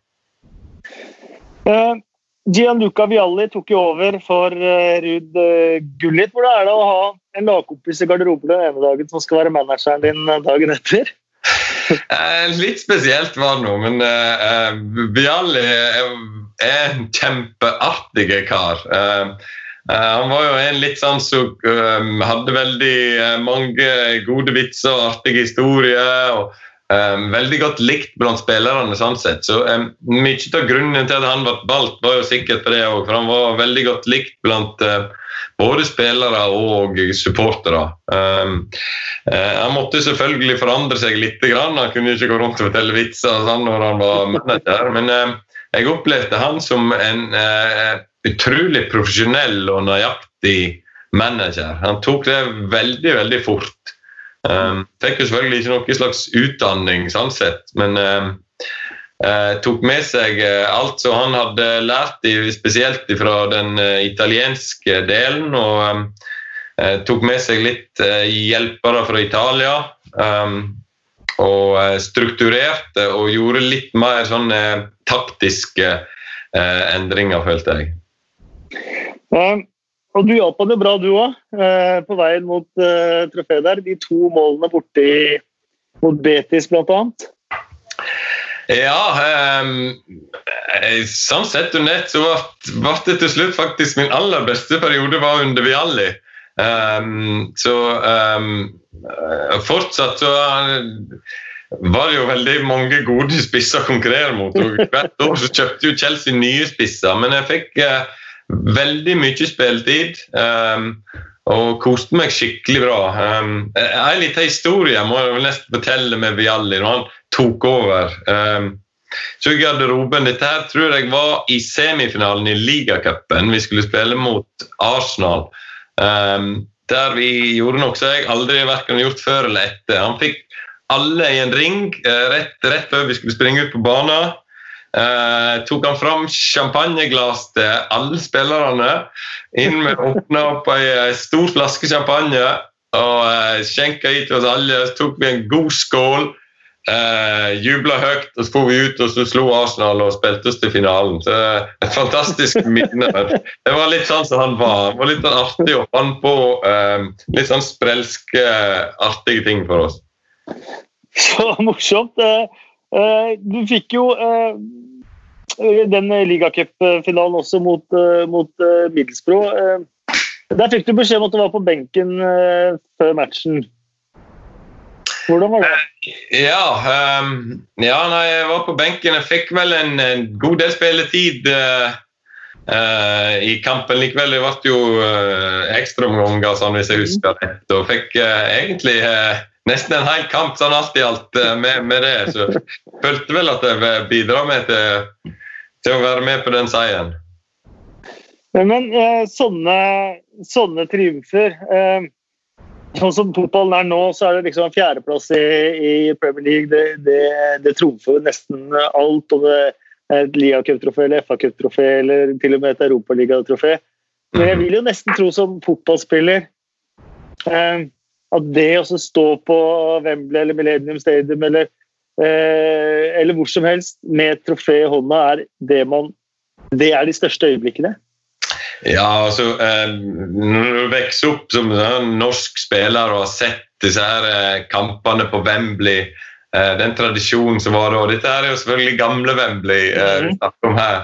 Gianluca Vialli tok jo over for uh, Ruud uh, Gullit. Hvordan er det å ha en lagkompis i garderoben den ene dagen som skal være manageren din eh, dagen etter? [laughs] litt spesielt var det nå, men uh, Vialli er en kjempeartig kar. han var jo en litt sånn som hadde veldig mange gode vitser og artige historier. og Um, veldig godt likt blant spillerne. sånn sett. Så um, Mye av grunnen til at han ble valgt, var jo sikkert for det òg. For han var veldig godt likt blant uh, både spillere og supportere. Um, uh, han måtte selvfølgelig forandre seg litt. Grann. Han kunne ikke gå rundt og fortelle vitser sånn når han var manager. Men uh, jeg opplevde han som en utrolig profesjonell og nøyaktig manager. Han tok det veldig, veldig fort. Um, fikk jo selvfølgelig ikke noen slags utdanning, sånn sett, men uh, tok med seg uh, alt som han hadde lært, spesielt fra den uh, italienske delen. Og um, tok med seg litt hjelpere fra Italia. og strukturerte og gjorde litt mer sånne taktiske endringer, følte jeg. Um, og du hjalp han jo bra, du òg, eh, på veien mot trofeet der. De to målene borti mot Betis, blant annet. Ja, um, sånn sett og nett så ble det til slutt faktisk min aller beste periode var under Vialli. Um, så um, fortsatt så var det jo veldig mange gode spisser å konkurrere mot. og Hvert år så kjøpte jo Chelsea nye spisser, men jeg fikk uh, Veldig mye spilletid. Um, og koste meg skikkelig bra. Um, en liten historie må jeg nesten fortelle med Vialli når han tok over. Um, så i garderoben Dette her tror jeg var i semifinalen i ligacupen. Vi skulle spille mot Arsenal. Um, der vi gjorde noe som jeg aldri verken gjort før eller etter. Han fikk alle i en ring uh, rett, rett før vi skulle springe ut på banen. Uh, tok han fram champagneglass til alle spillerne. Inn med åpna opp ei stor flaske champagne og uh, skjenka i til oss alle. Så tok vi en god skål, uh, jubla høyt, og så for vi ut og så slo Arsenal og spilte oss til finalen. Så Et fantastisk [laughs] minne. Det var litt sånn som han var. Det var litt sånn artig og fant på uh, litt sånn sprelske, artige ting for oss. Så morsomt. Du fikk jo den ligacupfinalen også mot, eh, mot Middelsbro. Eh, der fikk du beskjed om at du var på benken før matchen. Hvordan var det? Ja, um, ja nei, jeg var på benken. Jeg fikk vel en, en god del spilletid uh, uh, i kampen. Likevel det ble jo uh, ekstraomganger, sånn, hvis jeg husker rett. Og fikk uh, egentlig nesten en hel kamp sånn alt i alt med, med det. Så jeg følte vel at jeg bidrar med til til å være med på den seieren. Men, eh, sånne, sånne triumfer eh, Sånn som fotballen er nå, så er det liksom en fjerdeplass i, i Premier League. Det, det, det trumfer nesten alt. Om det er et ligacuptrofé eller FA-cuptrofé eller til og med et europaligatrofé. Men jeg vil jo nesten tro som fotballspiller eh, at det å stå på Wembley eller Millennium Stadium eller eh, eller hvor som helst med et trofé i hånda, er det man Det er de største øyeblikkene? Ja, altså eh, Når du vokser opp som sånn, norsk spiller og har sett disse her eh, kampene på Wembley, eh, den tradisjonen som var da Dette er jo selvfølgelig gamle Wembley eh, vi mhm. snakker om her.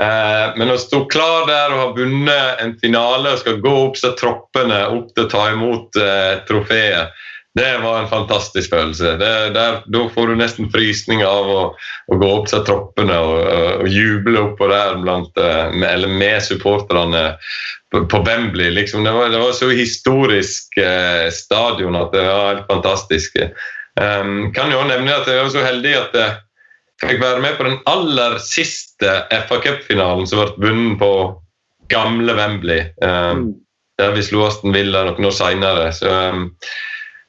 Eh, men å stå klar der og ha vunnet en finale og skal gå opp så troppene opp til å ta imot eh, trofeet, det var en fantastisk følelse. Det, der, da får du nesten frysninger av å, å, gå opp til troppene og, og, juble oppå der blant, med, med, med supporterne på, på Wembley. Liksom, det, var, det, var, så historisk eh, stadion at det var helt fantastisk. Um, kan jo nevne at jeg var så heldig at jeg fikk være med på den aller siste FA Cup-finalen som ble vunnet på gamle Wembley. Um, der vi slo Aston Villa noen år seinere. Um,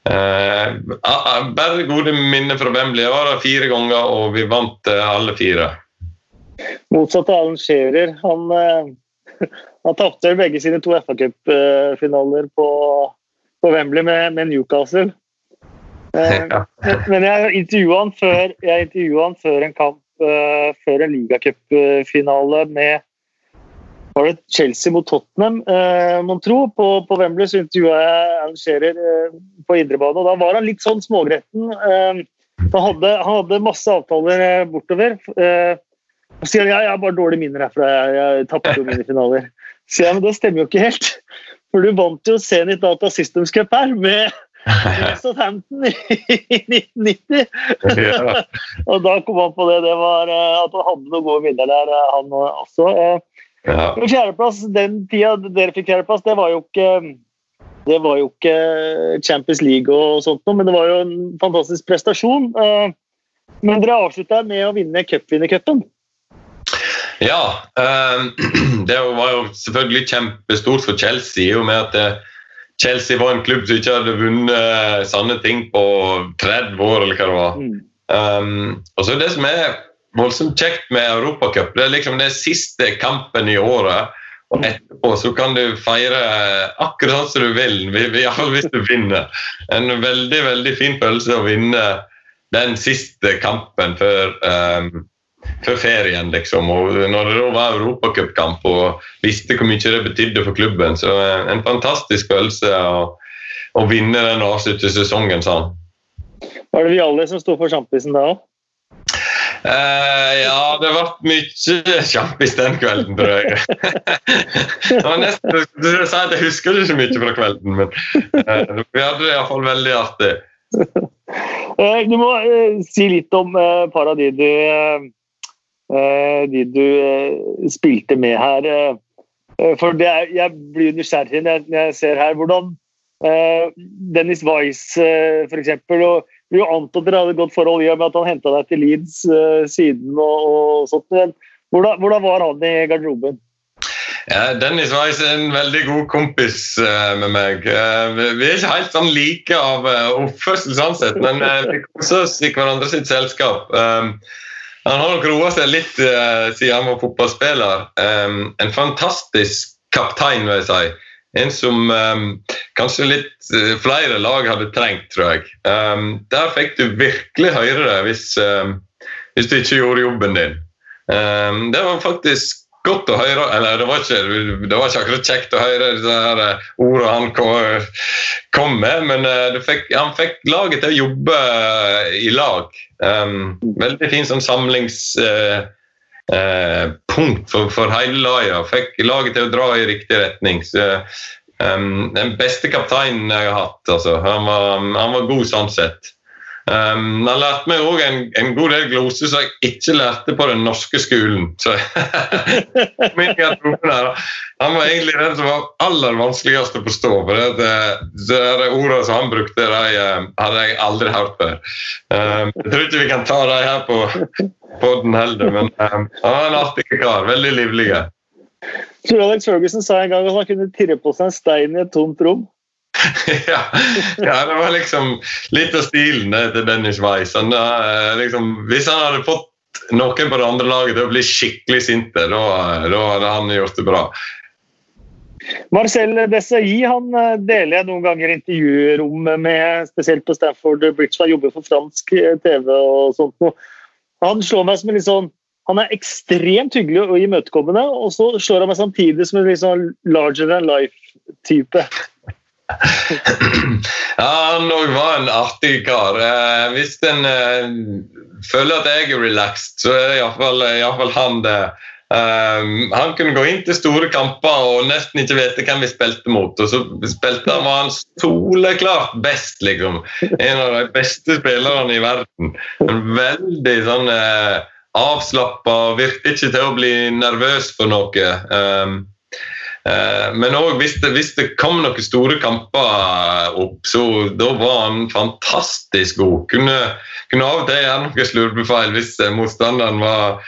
uh, bare gode minner fra Wembley. Jeg var der fire ganger, og vi vant uh, alle fire. Motsatt av Alan Shearer. Han, uh, [laughs] han tapte begge sine to FA Cup-finaler på, på, Wembley med, med Newcastle. Eh, [laughs] men jeg intervjua han, før, han før en kamp, uh, før en ligacupfinale med var det Chelsea mot Tottenham, uh, mon tro. På, på Wembley så intervjua jeg Alan Shearer uh, på idrebane, og da var han litt sånn smågretten. Han, hadde, han hadde masse avtaler bortover. Uh, og sier ja, jeg har bare dårlige minner herfra, jeg, jeg tapte jo mine finaler. Sier jeg, men det stemmer jo ikke helt. For du vant jo Zenit Data Systems Cup her med [laughs] Southampton i 1990. Ja. [laughs] og da kom han på det. Det var eh, at han hadde noen gode minner der, eh, han også. Eh, ja. Fjerdeplass, Den tida dere fikk fjerdeplass, det var jo ikke det var jo ikke Champions League og sånt noe, men det var jo en fantastisk prestasjon. Men dere avslutta med å vinne cupvinnercupen. Ja. [clears throat] Det var jo selvfølgelig kjempestort for Chelsea i og med at Chelsea var en klubb som ikke hadde vunnet sanne ting på 30 år, eller hva det var. Mm. Um, og så Det som er voldsomt kjekt med Europacup, det er liksom den siste kampen i året. Og etterpå så kan du feire akkurat som du vil, hvis du vinner. En veldig veldig fin følelse å vinne den siste kampen før um, før ferien, liksom. Og når det da var europacupkamp og visste hvor mye det betydde for klubben, så en fantastisk følelse å, å vinne den avslutte sesongen sånn. Var det vi alle som sto for sjampisen da òg? Uh, ja, det ble mye sjampis den kvelden, tror jeg. det var nesten, du sa at Jeg husker ikke så mye fra kvelden, men uh, vi hadde det iallfall veldig artig. Uh, du må si litt om et par av Eh, de du eh, spilte med her. Eh, for er, jeg blir nysgjerrig når jeg ser her hvordan Dennis Weiss f.eks. og vi jo antatt dere hadde godt forhold i og med at han henta deg til Leeds siden. og, og sånt, hvordan, hvordan, var han i garderoben? Ja, Dennis Weiss er en veldig god kompis med meg. Vi er ikke helt sånn like av oppførsel, sånn sett, men vi koser oss i hverandre sitt selskap. Han har nok roa seg litt uh, siden han var fotballspiller. Um, en fantastisk kaptein, vil jeg si. En som um, kanskje litt uh, flere lag hadde trengt, tror jeg. Um, der fikk du virkelig høre det hvis, hvis du ikke gjorde jobben din. det var faktisk godt å høre Eller det var ikke, det var ikke akkurat kjekt å høre disse eh, ordene han kom med, men eh, fikk, han fikk laget til å jobbe eh, i lag. Um, veldig fin sånn samlingspunkt uh, uh, for, for, hele laget. Fikk laget til å dra i riktig retning. Så, um, den beste kapteinen jeg har hatt. Altså. Han, var, han var god sånn sett. Um, han lærte meg òg en, en, god del gloser som jeg ikke lærte på den norske skolen. [laughs] Han var egentlig den som var aller vanskeligst å forstå. for det, det, det Ordene som han brukte, de uh, hadde jeg aldri hørt før. Um, jeg tror ikke vi kan ta de her på, poden heller, men um, han var en artig kar. Veldig livlig. Tror Alex Ferguson sa en gang at han kunne tirre på seg en stein i et tomt rom. [laughs] ja, ja, det var liksom litt av stilen til Dennis Weiss. Han, eh, liksom, hvis han hadde fått noen på det andre laget til å bli skikkelig sinte, da, da hadde han gjort det bra. Marcel Desailly han eh, deler jeg noen ganger intervjuerommet med, spesielt på Stafford Bridge, han jobber for fransk TV og sånt noe. Han slår meg som en litt sånn han er ekstremt hyggelig og imøtekommende, og så slår han meg samtidig som en litt sånn larger than life-type. Ja, han òg var en artig kar. Eh, hvis en eh, føler at jeg er relaxed, så er det iallfall han det. Um, han kunne gå inn til store kamper og nesten ikke vite hvem vi spilte mot. Og så spilte han var han soleklart best, liksom. En av de beste spillerne i verden. En veldig sånn uh, avslappa, virket ikke til å bli nervøs for noe. Um, men òg hvis, hvis, det kom noen store kamper opp, så da var han fantastisk god. Kunne, kunne av og til gjøre noen slurvefeil hvis motstanderen var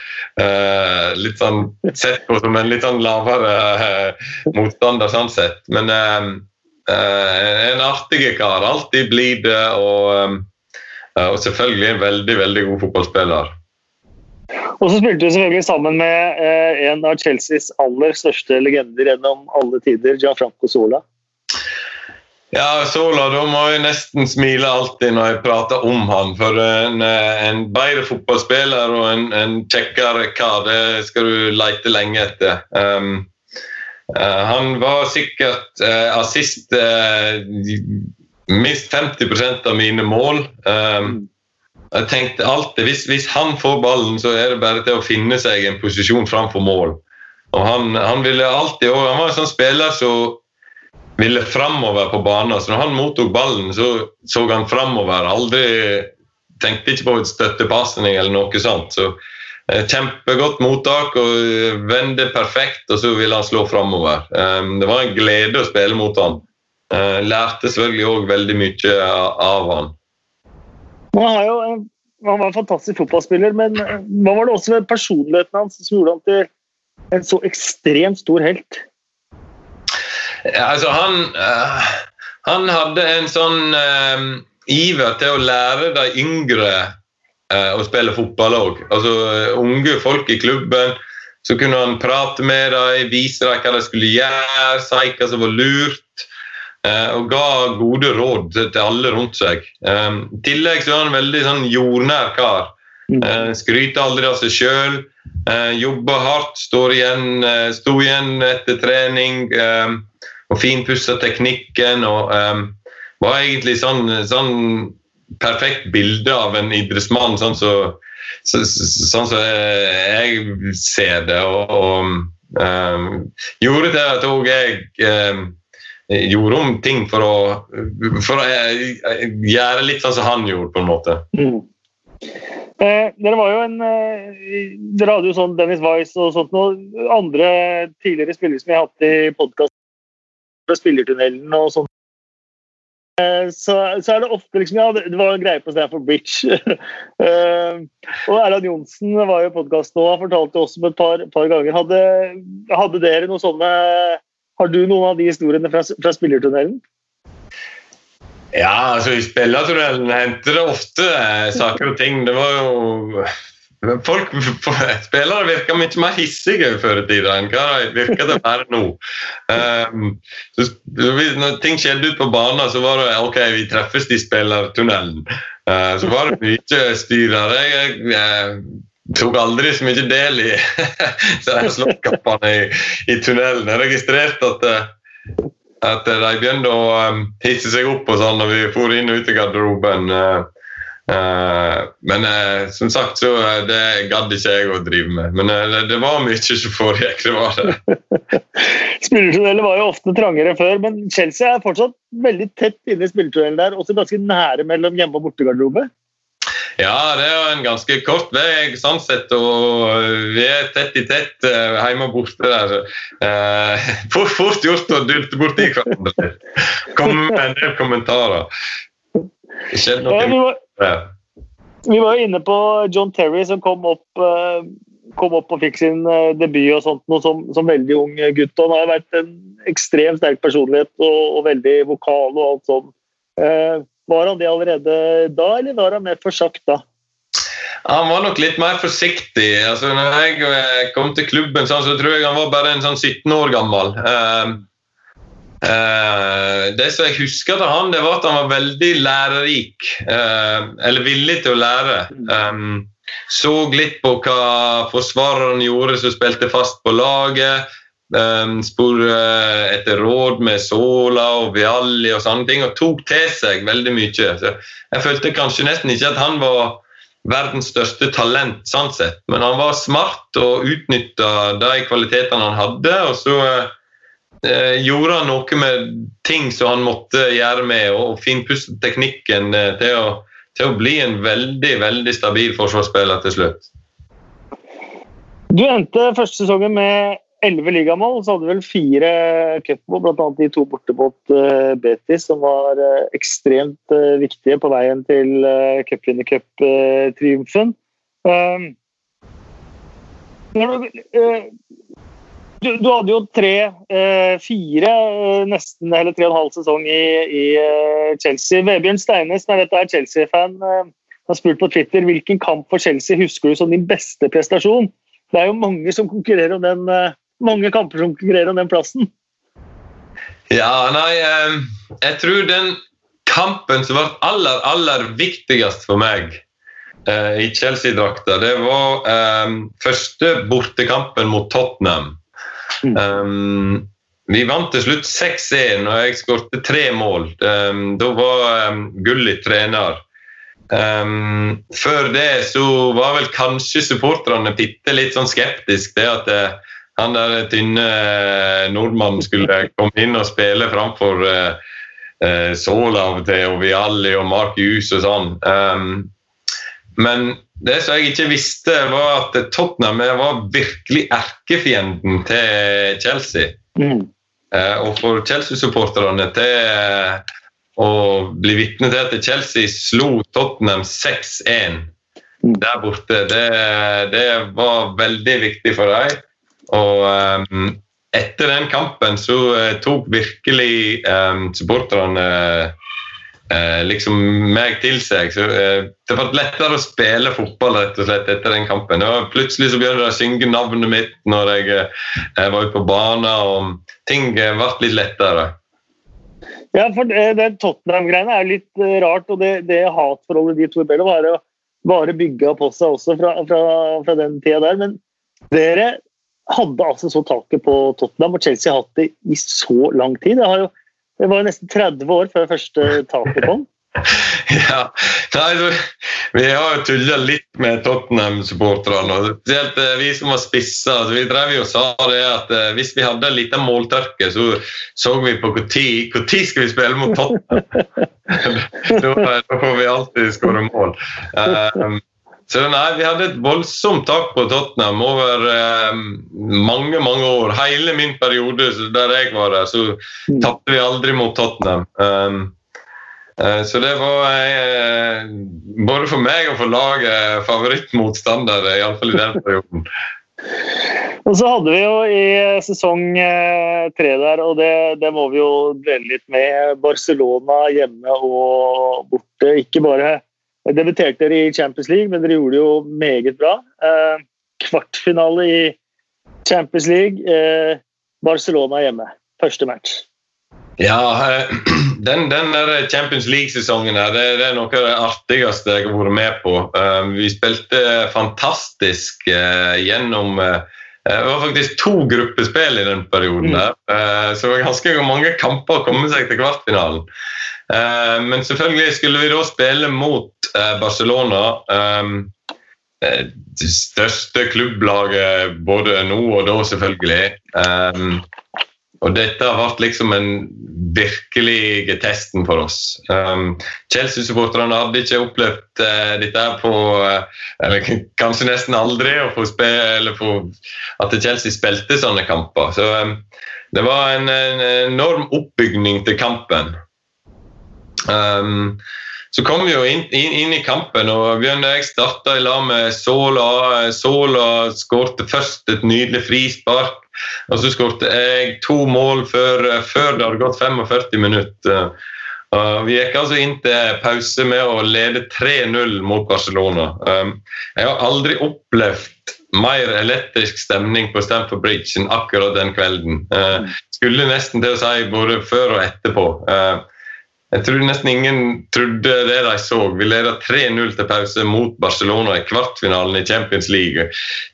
eh, litt sånn sett på som en litt sånn lavere eh, motstander sånn sett. Men en artig kar. Alltid blid og, og selvfølgelig en veldig, veldig god fotballspiller. Og så spilte du selvfølgelig sammen med eh, en av Chelseas aller største legender gjennom alle tider, Gianfranco Sola. Ja, Sola, da må jeg nesten smile alltid når jeg prater om han. For en, eh, en bedre fotballspiller og en, en kjekkere kar, det skal du lete lenge etter. Um, uh, han var sikkert uh, assist uh, minst 50% av mine mål. Um, jeg tenkte alltid, hvis, hvis, han får ballen, så er det bare til å finne seg en posisjon framfor mål. Og han, han ville alltid, han var en sånn spiller som ville framover på banen. Så når han mottok ballen, så så han framover. Aldri tenkte ikke på støttepasning eller noe sånt. Så eh, Kjempegodt mottak og vende perfekt, og så ville han slå framover. Um, det var en glede å spille mot han. Uh, lærte selvfølgelig òg veldig mye av han. Han, jo, han, var en fantastisk fotballspiller, men eh, hva var det også med personligheten hans som gjorde han til en så ekstremt stor helt? Altså, han, uh, han hadde en sånn uh, iver til å lære de yngre uh, å spille fotball òg. Altså, unge folk i klubben. Så kunne han prate med dem, vise dem hva de skulle gjøre, si hva som var lurt. Eh, og ga gode råd til alle rundt seg. Eh, I tillegg så er han en veldig sånn jordnær kar. Mm. Eh, skryter aldri av seg sjøl. Jobber hardt, står igjen, sto igjen etter trening og finpussa teknikken. og var egentlig sånn, sånn perfekt bilde av en idrettsmann, sånn som så, sånn så jeg ser det. Og, og um, gjorde til at òg jeg um, gjorde om ting for å, for å eh, gjøre litt sånn som han gjorde, på en måte. Mm. Eh, dere var jo en eh, Dere hadde jo sånn Dennis Weiss og sånt noe andre tidligere spillere som jeg har hatt i podkast fra Spillertunnelen og sånt. Eh, så, så, er det ofte liksom Ja, det, var en greie på Stanford Bridge. [laughs] eh, og Erland Johnsen var jo i podkasten og fortalte oss om et par, par ganger. Hadde, hadde dere noen sånne har du noen av de historiene fra, fra spillertunnelen? Ja, altså i spillertunnelen hendte det ofte eh, saker og ting. Det var jo Folk, [laughs] Spillere virka mye mer hissige før i tida enn hva virker til å nå. Um, så, når ting skjedde ute på banen, så var det ok, vi treffes i spillertunnelen. Uh, så var det mye styr der. Jeg, jeg, tok aldri så mye del i [laughs] slåsskampene i, i tunnelen. Jeg registrerte at, eh, at de begynte å um, hisse seg opp og sånn når vi for inn og ut i garderoben. Men som sagt så det gadd ikke jeg å drive med. Men det, det, var mye som foregikk. det var det. [laughs] Spillertunnelen var jo ofte trangere før, men Chelsea er fortsatt veldig tett inne i spillertunnelen der. Også ganske nære mellom hjemme- og bortegarderobe. Ja, det er en ganske kort vei sånn sett. Og vi er tett i tett uh, hjemme og borte der. Eh, [laughs] fort, fort, gjort å dulte borti hverandre. Komme med en del kommentarer. Skjedde noe. Ja, vi, var, vi var inne på John Terry som kom opp, uh, kom opp og fikk sin debut og sånt, noe som, som, veldig ung gutt. Han har vært en ekstremt sterk personlighet og, og veldig vokal og alt sånt. Var han det allerede da, eller var han mer forsakta? Han var nok litt mer forsiktig. Altså, når jeg eh, kom til klubben, så tror jeg han var bare en sånn 17 år gammel. Eh, Uh, det som jeg husker av han, det var at han var veldig lærerik. Uh, eller villig til å lære. Um, så litt på hva forsvareren gjorde som spilte fast på laget. Um, Spor uh, etter råd med Sola og Vialli og sånne ting, og tok til seg veldig mye. Så jeg følte kanskje nesten ikke at han var verdens største talent, sånn sett, men han var smart og utnytta de kvalitetene han hadde. og så uh, gjorde han noe med ting som han måtte gjøre med, og finpustet teknikken uh, til, å, til, å, bli en veldig veldig stabil forsvarsspiller til slutt. Du endte første sesongen med elleve ligamål, så hadde du vel fire cupmål, bl.a. de to borte mot uh, Betis, som var uh, ekstremt uh, viktige på veien til cupvinnercuptriumfen. Uh, du, du, hadde jo tre, eh, fire, eh, nesten eller tre og en halv sesong i, i eh, Chelsea. Vebjørn Steines, når dette er Chelsea-fan, har spurt på Twitter hvilken kamp for Chelsea husker du som din beste prestasjon. Det er jo mange som konkurrerer om den, mange kamper som konkurrerer om den plassen. Ja, nei, jeg tror den kampen som var aller, aller viktigst for meg i Chelsea-drakta, det var første bortekampen mot Tottenham. Mm. vi vant til slutt 6-1, og jeg skåret tre mål. Da var um, Gulli trener. Um, før det så var vel kanskje supporterne bitte litt sånn skeptiske til at uh, han der tynne uh, nordmannen skulle komme inn og spille framfor uh, uh, Sola til og Vialli og Mark Hughes og sånn. Um, men det som jeg ikke visste, var at Tottenham var virkelig erkefienden til Chelsea. Mm. Uh, og for Chelsea-supporterne til eh, å bli vitne til at Chelsea slo Tottenham 6-1 mm. der borte, det, det, var veldig viktig for dem. Og um, etter den kampen så uh, tok virkelig um, supporterne uh, liksom meg til seg. Så, eh, det ble lettere å spille fotball rett og slett etter den kampen. Og plutselig så begynte de å synge navnet mitt når jeg, var ute på banen, og ting ble litt lettere. Ja, for det Tottenham-greiene er litt rart, og det, det hatforholdet de to imellom var bare bygga på seg også fra, fra, fra den tida der. Men dere hadde altså så taket på Tottenham, og Chelsea har hatt det i så lang tid. Det har jo det var jo nesten 30 år før første taket kom. [laughs] ja, Nei, Vi har jo tulla litt med Tottenham-supporterne. Spesielt eh, vi som var spissa. Altså, vi drev jo og sa det at uh, hvis vi hadde en liten måltørke, så så vi på når skal vi spille mot Tottenham. [laughs] da, får vi alltid skåre mål. Uh, [laughs] så nei, Vi hadde et voldsomt tak på Tottenham over eh, mange mange år. Hele min periode der jeg var der, så mm. tapte vi aldri mot Tottenham. Um, uh, så det var eh, både for meg og for laget favorittmotstander, iallfall i den perioden. [laughs] Og så hadde vi jo i sesong eh, tre der, og det, det, må vi jo dvele litt med, Barcelona hjemme og borte. Ikke bare debuterte dere i Champions League, men dere gjorde det jo meget bra. Eh, kvartfinale i Champions League. Eh, Barcelona hjemme. Første match. Ja, eh, [clears throat] den, den Champions League-sesongen her, det, det, er noe av det artigste jeg har vært med på. Eh, vi spilte fantastisk eh, gjennom det var faktisk to gruppespill i den perioden. der, Så det var ganske mange kamper å komme seg til kvartfinalen. Men selvfølgelig skulle vi da spille mot Eh, Barcelona um, det største klubblaget både nå og da, selvfølgelig. Og dette har vært liksom en virkelig testen for oss. Um, Chelsea-supporterne hadde ikke opplevd uh, dette på uh, Eller [laughs] kanskje nesten aldri å få spille at Chelsea spilte sånne kamper. Så um, det var en, en, enorm oppbygning til kampen. Um, så kom vi jo inn, inn, inn i kampen, og Bjørn og jeg starta i lag med Sola. Sola skårte først et nydelig frispark, og så skåret jeg to mål før, før det hadde gått 45 minutter. Uh, vi gikk altså inn til pause med å lede 3-0 mot Barcelona. Um, jeg har aldri opplevd mer elektrisk stemning på Stamford Bridge enn akkurat den kvelden. Uh, skulle nesten til å si både før og etterpå. Uh, jeg tror nesten ingen trodde det de så. Vi leda 3-0 til pause mot Barcelona i kvartfinalen i Champions League.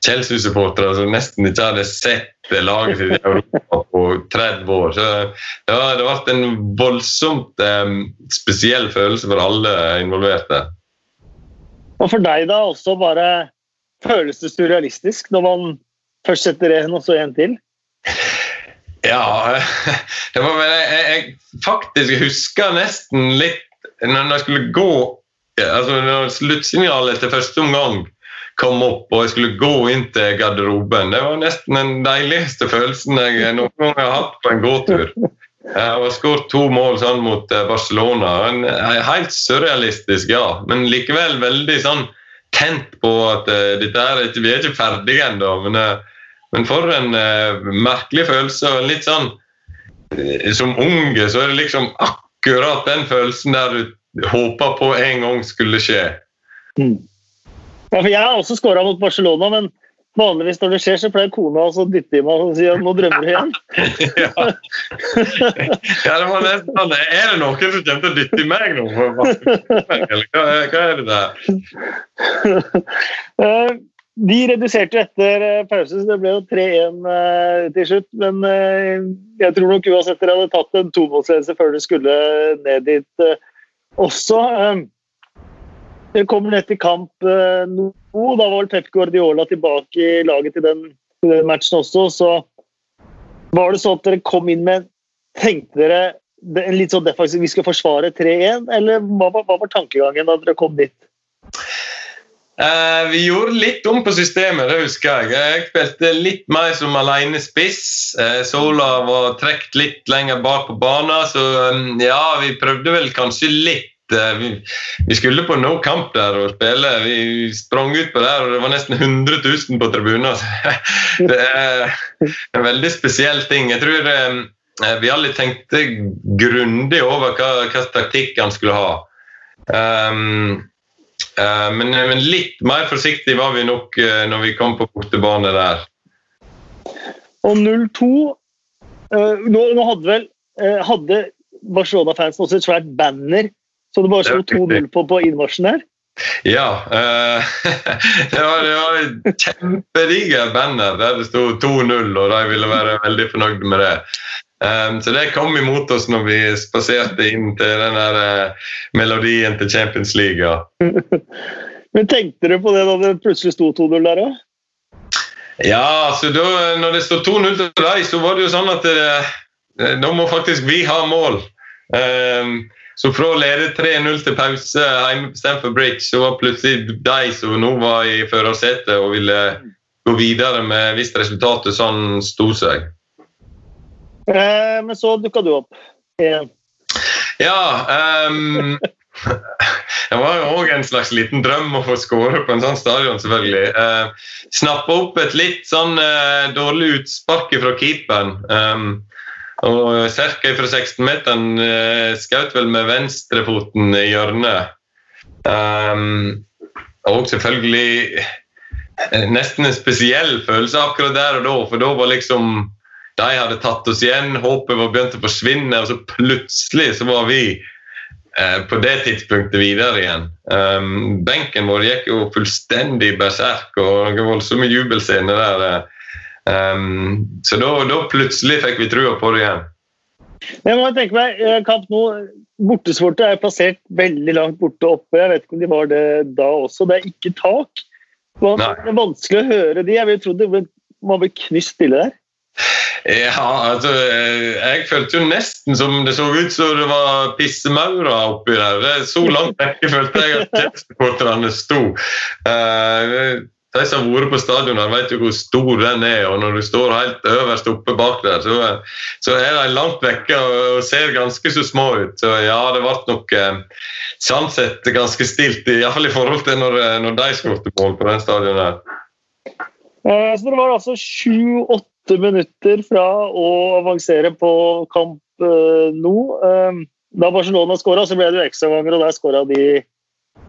Chelsea-supportere som nesten ikke hadde sett laget sitt i Europa på 30 år. Så det har vært en voldsomt eh, spesiell følelse for alle involverte. Og for deg, da, også bare føles det surrealistisk når man først setter en og så en til? Ja [laughs] det var vel, jeg, jeg faktisk husker nesten litt når jeg skulle gå altså når Sluttsignalet til første omgang kom opp og jeg skulle gå inn til garderoben. Det var nesten den deiligste følelsen jeg noen gang har hatt på en gåtur. [laughs] Jeg har skåret to mål sånn mot eh, Barcelona. Helt surrealistisk, ja. Men likevel veldig sånn tent på at uh, dette er ikke, vi er ikke ferdige ennå. Men uh, men for en uh, merkelig følelse. og litt sånn uh, Som unge så er det liksom akkurat den følelsen der du håper på en gang skulle skje. Mm. Ja, for Jeg har også skåra mot Barcelona, men vanligvis når det skjer, så pleier kona å dytte i meg og si at nå drømmer du igjen. [laughs] ja. ja, det var nesten sånn Er det noen som kommer til å dytte i meg nå? [laughs] Eller hva, hva er det der? De reduserte etter eh, pause, så det ble jo 3-1 eh, til slutt. Men eh, jeg tror nok uansett dere hadde tatt en tomålsledelse før det skulle ned dit også. Dere kommer ned til kamp nå. Da var vel Pep Guardiola tilbake i laget til den matchen også. Så var det sånn at dere kom inn med Tenkte dere en litt sånn defensiv vi skal forsvare 3-1, eller hva var, hva var tankegangen da dere kom dit? Uh, vi gjorde litt om på systemet, det husker jeg. Jeg spilte litt mer som alenespiss. Uh, Sola var trukket litt lenger bak på banen, så um, ja, vi prøvde vel kanskje litt. Uh, vi, vi, skulle på no kamp der og spille. Vi sprang ut på der, og det var nesten 100 000 på tribunen. [laughs] det er en veldig spesiell ting. Jeg tror um, vi alle tenkte grundig over hva, hva taktikk han skulle ha. Um, men, men, litt mer forsiktig var vi nok uh, når vi kom på bortebane der. Og 0-2 uh, eh, nå, nå, hadde vel hadde Barcelona-fansen også et svært banner, så det bare sto 2-0 på, på innmarsjen der? Ja. [laughs] det var, det var kjempediger banner der det sto 2-0, og de ville være veldig fornøyde med det. Um, så det kom imot oss når vi spaserte inn til den der uh, melodien til Champions League. Ja. [laughs] Men tenkte du på det da det plutselig sto 2-0 der òg? Ja, så da når det står 2-0 til deg, så var det jo sånn at uh, nå må faktisk vi ha mål. Um, så fra å lede 3-0 til pause hjemme på Stamford Bridge, så var plutselig de som nå var i førersetet og ville gå videre med hvis resultatet sånn sto seg. Eh, men så dukka du opp igjen. Ja um, [laughs] Det var jo òg en slags liten drøm å få skåre på en sånn stadion, selvfølgelig. Uh, Snappa opp et litt sånn uh, dårlig utspark fra keeperen. Um, og Ca. fra 16-meteren uh, skjøt vel med venstrefoten i hjørnet. Um, og selvfølgelig nesten en spesiell følelse akkurat der og da, for da var liksom de hadde tatt oss igjen, håpet var begynt å forsvinne, og så plutselig så var vi eh, på det tidspunktet videre igjen. Um, benken vår gikk jo fullstendig berserk, og noen voldsomme jubelscener der. Um, så da, plutselig fikk vi trua på det igjen. Jeg må tenke meg, eh, kamp nå, Bortesvortet er plassert veldig langt borte oppe. Jeg vet ikke om de var det da også. Det er ikke tak. Det er vanskelig å høre de. Jeg ville trodd det var knyst stille der. Ja, altså eh, Jeg følte jo nesten som det så ut som det var pissemaura oppi der. Så langt vekk følte jeg at Jets-supporterne sto. Uh, de som har vært på stadion, vet jo hvor stor den er. og Når du står helt øverst oppe bak der, så, så er de langt vekke og, ser ganske så små ut. Så ja, det ble nok eh, sånn sett ganske stilt, iallfall i forhold til når, når de skåret mål på den stadionet. der så det var altså sju-åtte minutter fra å avansere på kamp eh, nå. Eh, da Barcelona skåra, så ble det jo ekstraganger, og der skåra de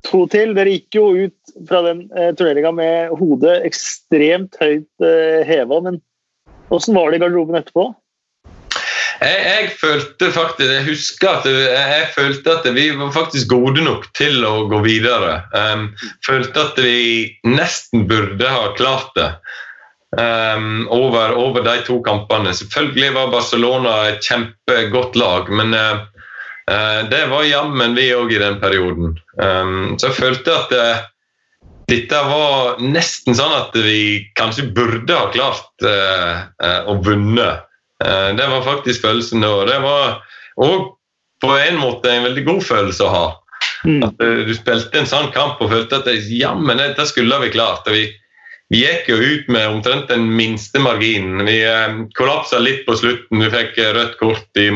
to til. Dere gikk jo ut fra den eh, turneringa med hodet ekstremt høyt eh, heva, men åssen var det i garderoben etterpå? Jeg, jeg, følte faktisk, jeg husker at jeg følte at vi var faktisk gode nok til å gå videre. Um, følte at vi nesten burde ha klart det um, over, over, de to kampene. Selvfølgelig var Barcelona et kjempegodt lag, men uh, det var jammen vi òg i den perioden. Um, så jeg følte at uh, dette var nesten sånn at vi kanskje burde ha klart å vunne. Det var faktisk følelsen da. Det var òg på en måte en veldig god følelse å ha. Mm. At du spilte en sånn kamp og følte at jammen, dette skulle vi klart. Vi, vi, gikk jo ut med omtrent den minste marginen. Vi eh, kollapsa litt på slutten. Vi fikk rødt kort i,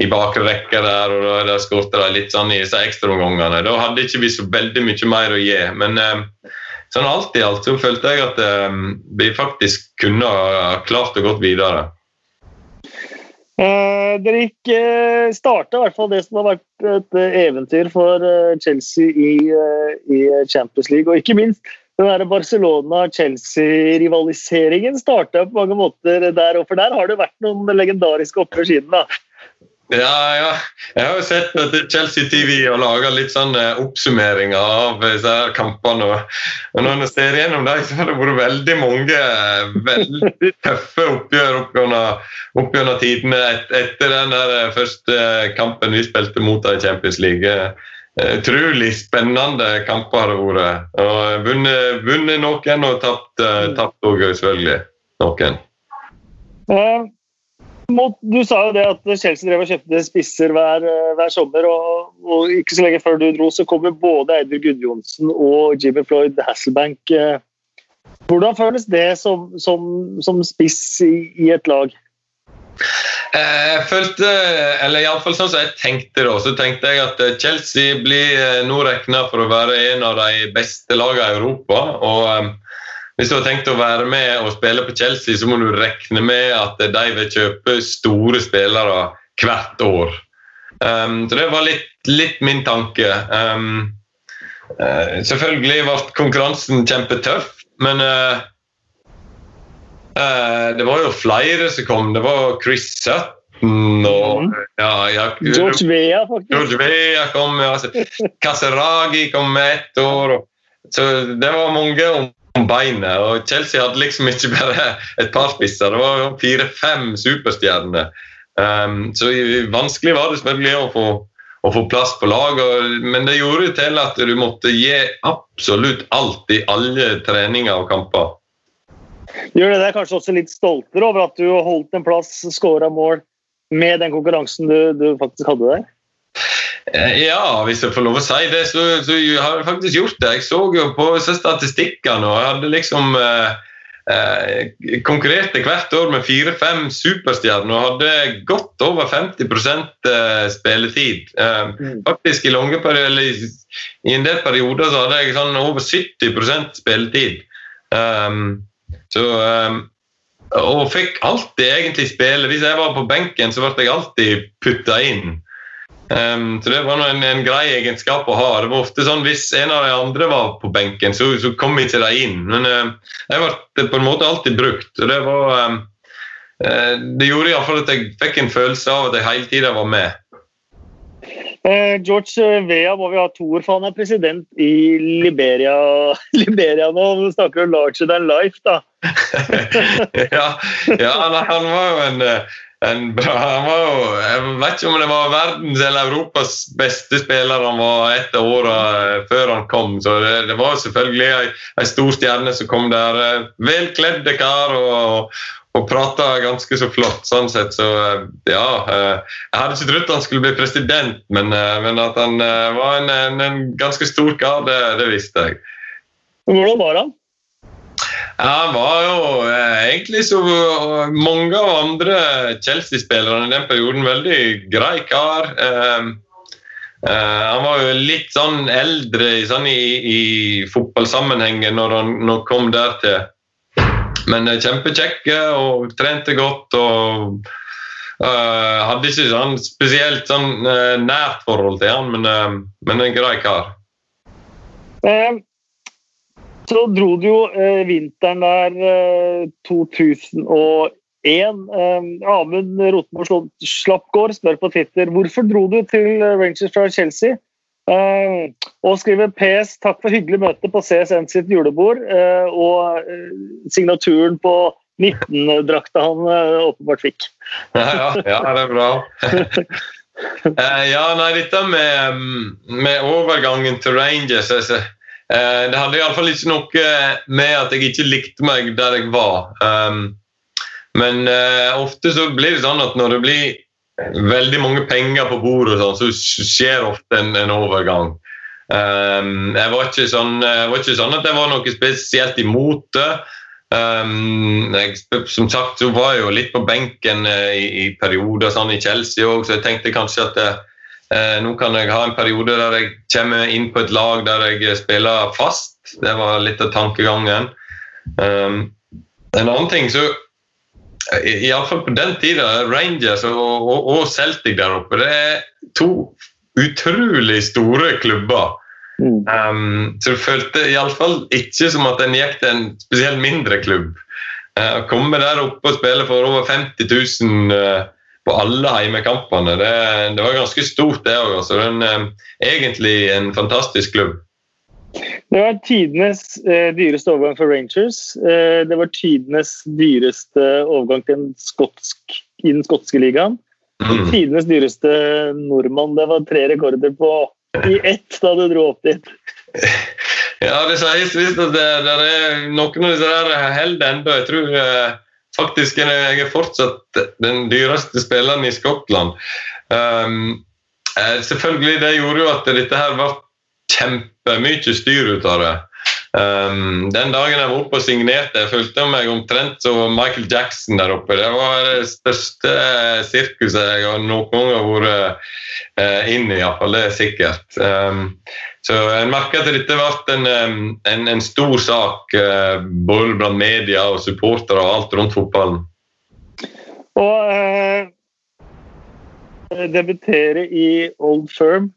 i bakre rekke der, og da skåret de litt sånn i disse ekstraomgangene. Da hadde ikke vi så veldig mye mer å gi. Men eh, sånn alt i alt så følte jeg at eh, vi faktisk kunne klart å gått videre. Eh, dere gikk eh, starta i hvert fall det som har vært et eh, eventyr for eh, Chelsea i, eh, i, Champions League. Og ikke minst den Barcelona-Chelsea-rivaliseringen starta på mange måter der. Og for der har det vært noen legendariske oppgjør siden. da. Ja, ja. Jeg har jo sett at Chelsea TV har laga litt sånn oppsummeringer av disse her kampene. Og når jeg ser gjennom dem, så har det vært veldig mange veldig tøffe oppgjør opp gjennom tidene et, etter den der første kampen vi spilte mot i Champions League. Utrolig spennende kamper har det vært. Og vunnet, vunnet noen og tapt òg, selvfølgelig. Noen. Du sa jo det at Chelsea drev og kjøpte spisser hver, eh, hver sommer. Og, og, ikke så lenge før du dro, så kommer både Eidur Gudjonsen og Jimmy Floyd Hasselbank. Eh, hvordan føles det som, som, som spiss i, i, et lag? Eh, jeg følte, eller iallfall sånn som jeg tenkte da, så tenkte jeg at Chelsea blir nå regna for å være en av de beste lagene i Europa. og hvis du har tenkt å være med og spille på Chelsea, så må du regne med at de vil kjøpe store spillere hvert år. Så det var litt, litt min tanke. Selvfølgelig ble konkurransen kjempetøff, men det var jo flere som kom. Det var Chris Sutton og mm. ja, ja, George Vea, faktisk. George Vea kom, ja, Kasseragi kom med ett år. Og, så det var mange om beinet. og Chelsea hadde liksom ikke bare et par spisser, det var fire-fem superstjerner. Um, så vanskelig var det selvfølgelig å få, å få plass på lag, men det gjorde til at du måtte gi absolutt alt i alle treninger og kamper. Gjør det deg kanskje også litt stoltere over at du holdt en plass, skåra mål med den konkurransen du, du faktisk hadde der? Eh, ja, hvis jeg får lov å si det, så, så har jeg faktisk gjort det. Jeg så jo på statistikkene og jeg hadde liksom eh, eh, konkurrerte hvert år med fire-fem superstjerner og hadde godt over 50 eh, spilletid. Eh, mm. faktisk i, perioder, i en del perioder så hadde jeg sånn over 70 spilletid. Um, så um, og fikk alltid egentlig spille. Hvis jeg var på benken, så ble jeg alltid putta inn. Um, så Det var en, en, grei egenskap å ha. Det var ofte sånn Hvis en av de andre var på benken, så, så kom ikke de inn. Men uh, jeg ble på en måte alltid brukt. og Det var um, uh, det gjorde iallfall at jeg fikk en følelse av at jeg hele tida var med. Uh, George Vea må vi ha to ord, for han er president i Liberia, [laughs] Liberia nå. Nå snakker du larger than life, da. [laughs] ja, ja han, han, var jo en en bra, han var jo, Jeg vet ikke om det var verdens eller Europas beste spiller han var et av årene før han kom. så Det, det var selvfølgelig en stor stjerne som kom der. Eh, velkledde kar og, og prata ganske så flott. sånn sett, så eh, ja, eh, Jeg hadde ikke trodd han skulle bli president, men, men at han var en, en, en ganske stor kar, det, det visste jeg. Hvordan var han? Ja, han var jo eh, egentlig så mange av andre Chelsea-spillere i den perioden veldig grei kar. Eh, eh, han var jo litt sånn eldre sånn i, i fotballsammenhengen når han når kom der til. Men kjempekjekke og trente godt. og hadde ikke sånn spesielt sånn nært forhold til han, men, men en grei kar. Så dro du jo vinteren der 2001. Amund Rotmo Slappgård spør på Twitter hvorfor dro du til Rangers fra Chelsea. og skriver PS takk for hyggelig møte på CSN sitt julebord. og signaturen på 19-drakta han åpenbart fikk. [laughs] Ja, ja, ja, det er bra. [laughs] Eh, ja, nei, dette med, med overgangen til Rangers altså, eh, Det hadde iallfall ikke noe med at jeg ikke likte meg der jeg var. Um, men uh, ofte så blir det sånn at når det blir veldig mange penger på bordet, sånn, så skjer ofte en, overgang. Um, jeg, var sånn, jeg, var ikke sånn, at jeg var noe spesielt imot det. Um, jeg, som sagt så var jeg jo litt på benken i, perioder sånn i Chelsea òg, så jeg tenkte kanskje at uh, nå kan jeg ha en periode der jeg kommer inn på et lag der jeg spiller fast. Det var litt av tankegangen. Um, en annen ting så Iallfall på den tida, Rangers og, og, og Celtic der oppe, det er to utrolig store klubber. Mm. Um, så du følte iallfall ikke som at en gikk til en spesielt mindre klubb. Uh, komme der oppe og spille for over 50 000 uh, på alle heimekampene, det, det, var ganske stort, det òg. Altså. Det er en, uh, egentlig en fantastisk klubb. Det var tidenes eh, dyreste overgang for Rangers. Eh, det var tidenes dyreste overgang til skotsk, i den skotske ligaen. Mm. Tidenes dyreste nordmann. Det var tre rekorder på i ett da du dro opp dit? [laughs] Ja, det sies visst at det, det, er noen av disse der holder ennå. Jeg tror eh, faktisk er jeg fortsatt den dyreste spilleren i Skottland. Um, selvfølgelig, det gjorde jo at dette her ble kjempemye styr ut av det. Um, den dagen jeg var oppe og signerte, jeg følte meg omtrent som Michael Jackson der oppe. Det var det største sirkuset jeg har noen gang har vært uh, inn i, iallfall. Det er sikkert. Um, så jeg merker at dette ble en, en, en stor sak uh, både blant media og supportere og alt rundt fotballen. Og uh, debutere i Old Firm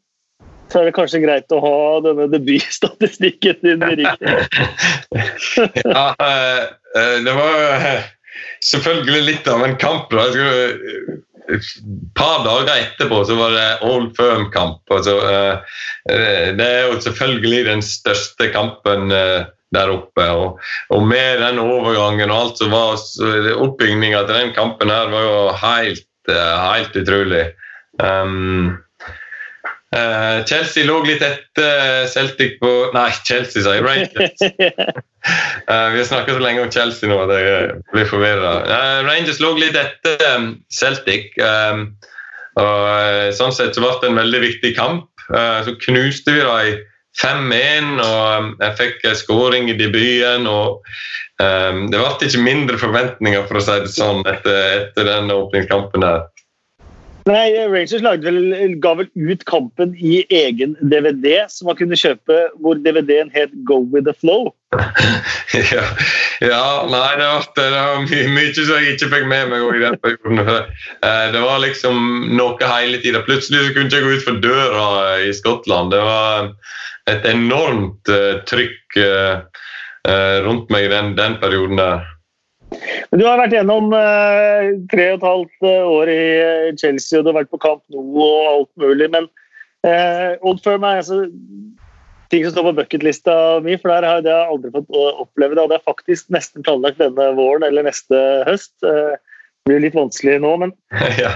så er det kanskje greit å ha denne debutstatistikken din riktig. [laughs] ja, eh, eh, det var eh, selvfølgelig litt av en kamp. da. Et par dager etterpå så var det Old Firm-kamp. Det er jo selvfølgelig den største kampen der oppe. Og, og med den overgangen og alt som var Oppbygninga til den kampen her var jo helt, helt utrolig. Um, Uh, Chelsea lå litt etter Celtic på Nei, Chelsea, sa jeg. Rangers. uh, [laughs] vi har snakka så lenge om Chelsea nå at jeg blir forvirra. Uh, Rangers lå litt etter um, Celtic. Um, og Sånn sett så ble det en veldig viktig kamp. så knuste vi dem 5-1, og um, jeg fikk en skåring i debuten. og Det ble ikke mindre forventninger for å si det sånn etter, etter den åpningskampen. der. Nei, Rangers vel, ga vel ut kampen i egen DVD, som man kunne kjøpe, hvor DVD-en het 'Go with the Flow'. [laughs] ja, ja, nei, det var, mye, som jeg ikke fikk med meg i den perioden. Eh, det var liksom noe hele tida. Plutselig kunne jeg ikke gå ut for døra i Skottland. Det var et enormt uh, trykk uh, rundt meg i den, den perioden der. Du har vært gjennom uh, tre og et halvt eh, år i eh, Chelsea, og du har vært på Camp Nou og alt mulig. Men eh, Old Firm er altså ting som står på bucketlista mi, for der har jeg aldri fått oppleve det. hadde jeg faktisk nesten planlagt denne våren eller neste høst. Det blir litt vanskelig nå, men [laughs] ja.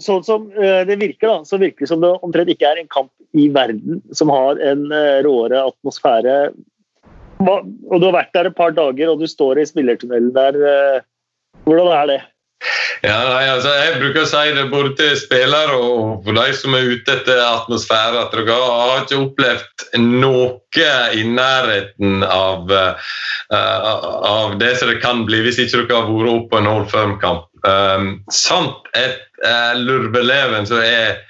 sånn som det virker, da, så virker det som det omtrent ikke er en kamp i verden som har en råere atmosfære og du har vært der et par dager, og du står i spillertunnelen der. Eh, hvordan er det? Ja, nei, altså, Jeg bruker å si det både til spillere og for de som er ute etter atmosfære, at dere har ikke opplevd noe i nærheten av, uh, av det som det kan bli hvis ikke dere har vært oppe på en Old Firm-kamp. Um, samt et uh, lurveleven som er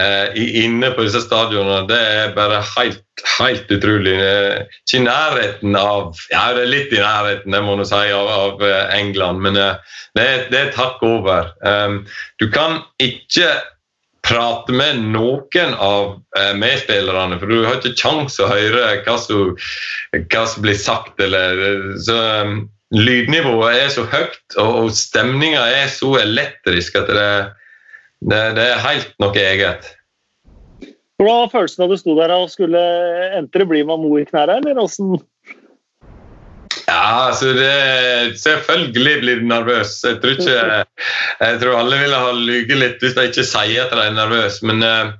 uh, inne på disse stadionene, det er bare helt helt utrolig. Ikke i nærheten av Ja, det er litt i nærheten, det må du si, av, av England, men det er, det er et hakk over. Um, du kan ikke prate med noen av uh, medspillerne, for du har ikke kjangs å høre hva som, hva som, blir sagt. Eller, så, um, lydnivået er så høyt, og stemninga er så elektrisk at det, det, det er helt noe eget. Hvordan var følelsen da du sto der og skulle entre? Blir man mo i knærne, eller åssen? Ja, altså det, Selvfølgelig blir du nervøs. Jeg tror, ikke, jeg tror alle ville ha lyget litt hvis de ikke sier at de er nervøse. Men uh,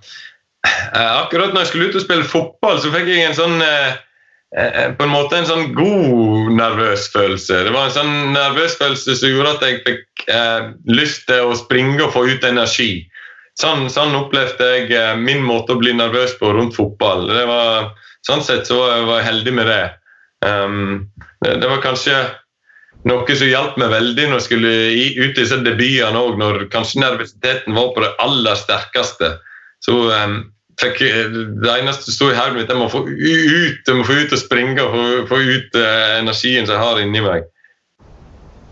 akkurat når jeg skulle ut og spille fotball, så fikk jeg en sånn uh, på en måte en sånn god nervøs følelse. Det var en sånn nervøs følelse som gjorde at jeg fikk uh, lyst til å springe og få ut energi. Sånn, sånn, opplevde jeg eh, min måte å bli nervøs på rundt fotball. Var, sånn sett så var jeg heldig med det. Um, det, det, var kanskje noe som hjalp meg veldig når jeg skulle ut i disse debutene òg, når kanskje nervøsiteten var på det aller sterkeste. Så um, fikk det eneste som sto i hodet mitt, jeg må få ut må få ut og springe og få, få ut uh, energien som jeg har inni meg.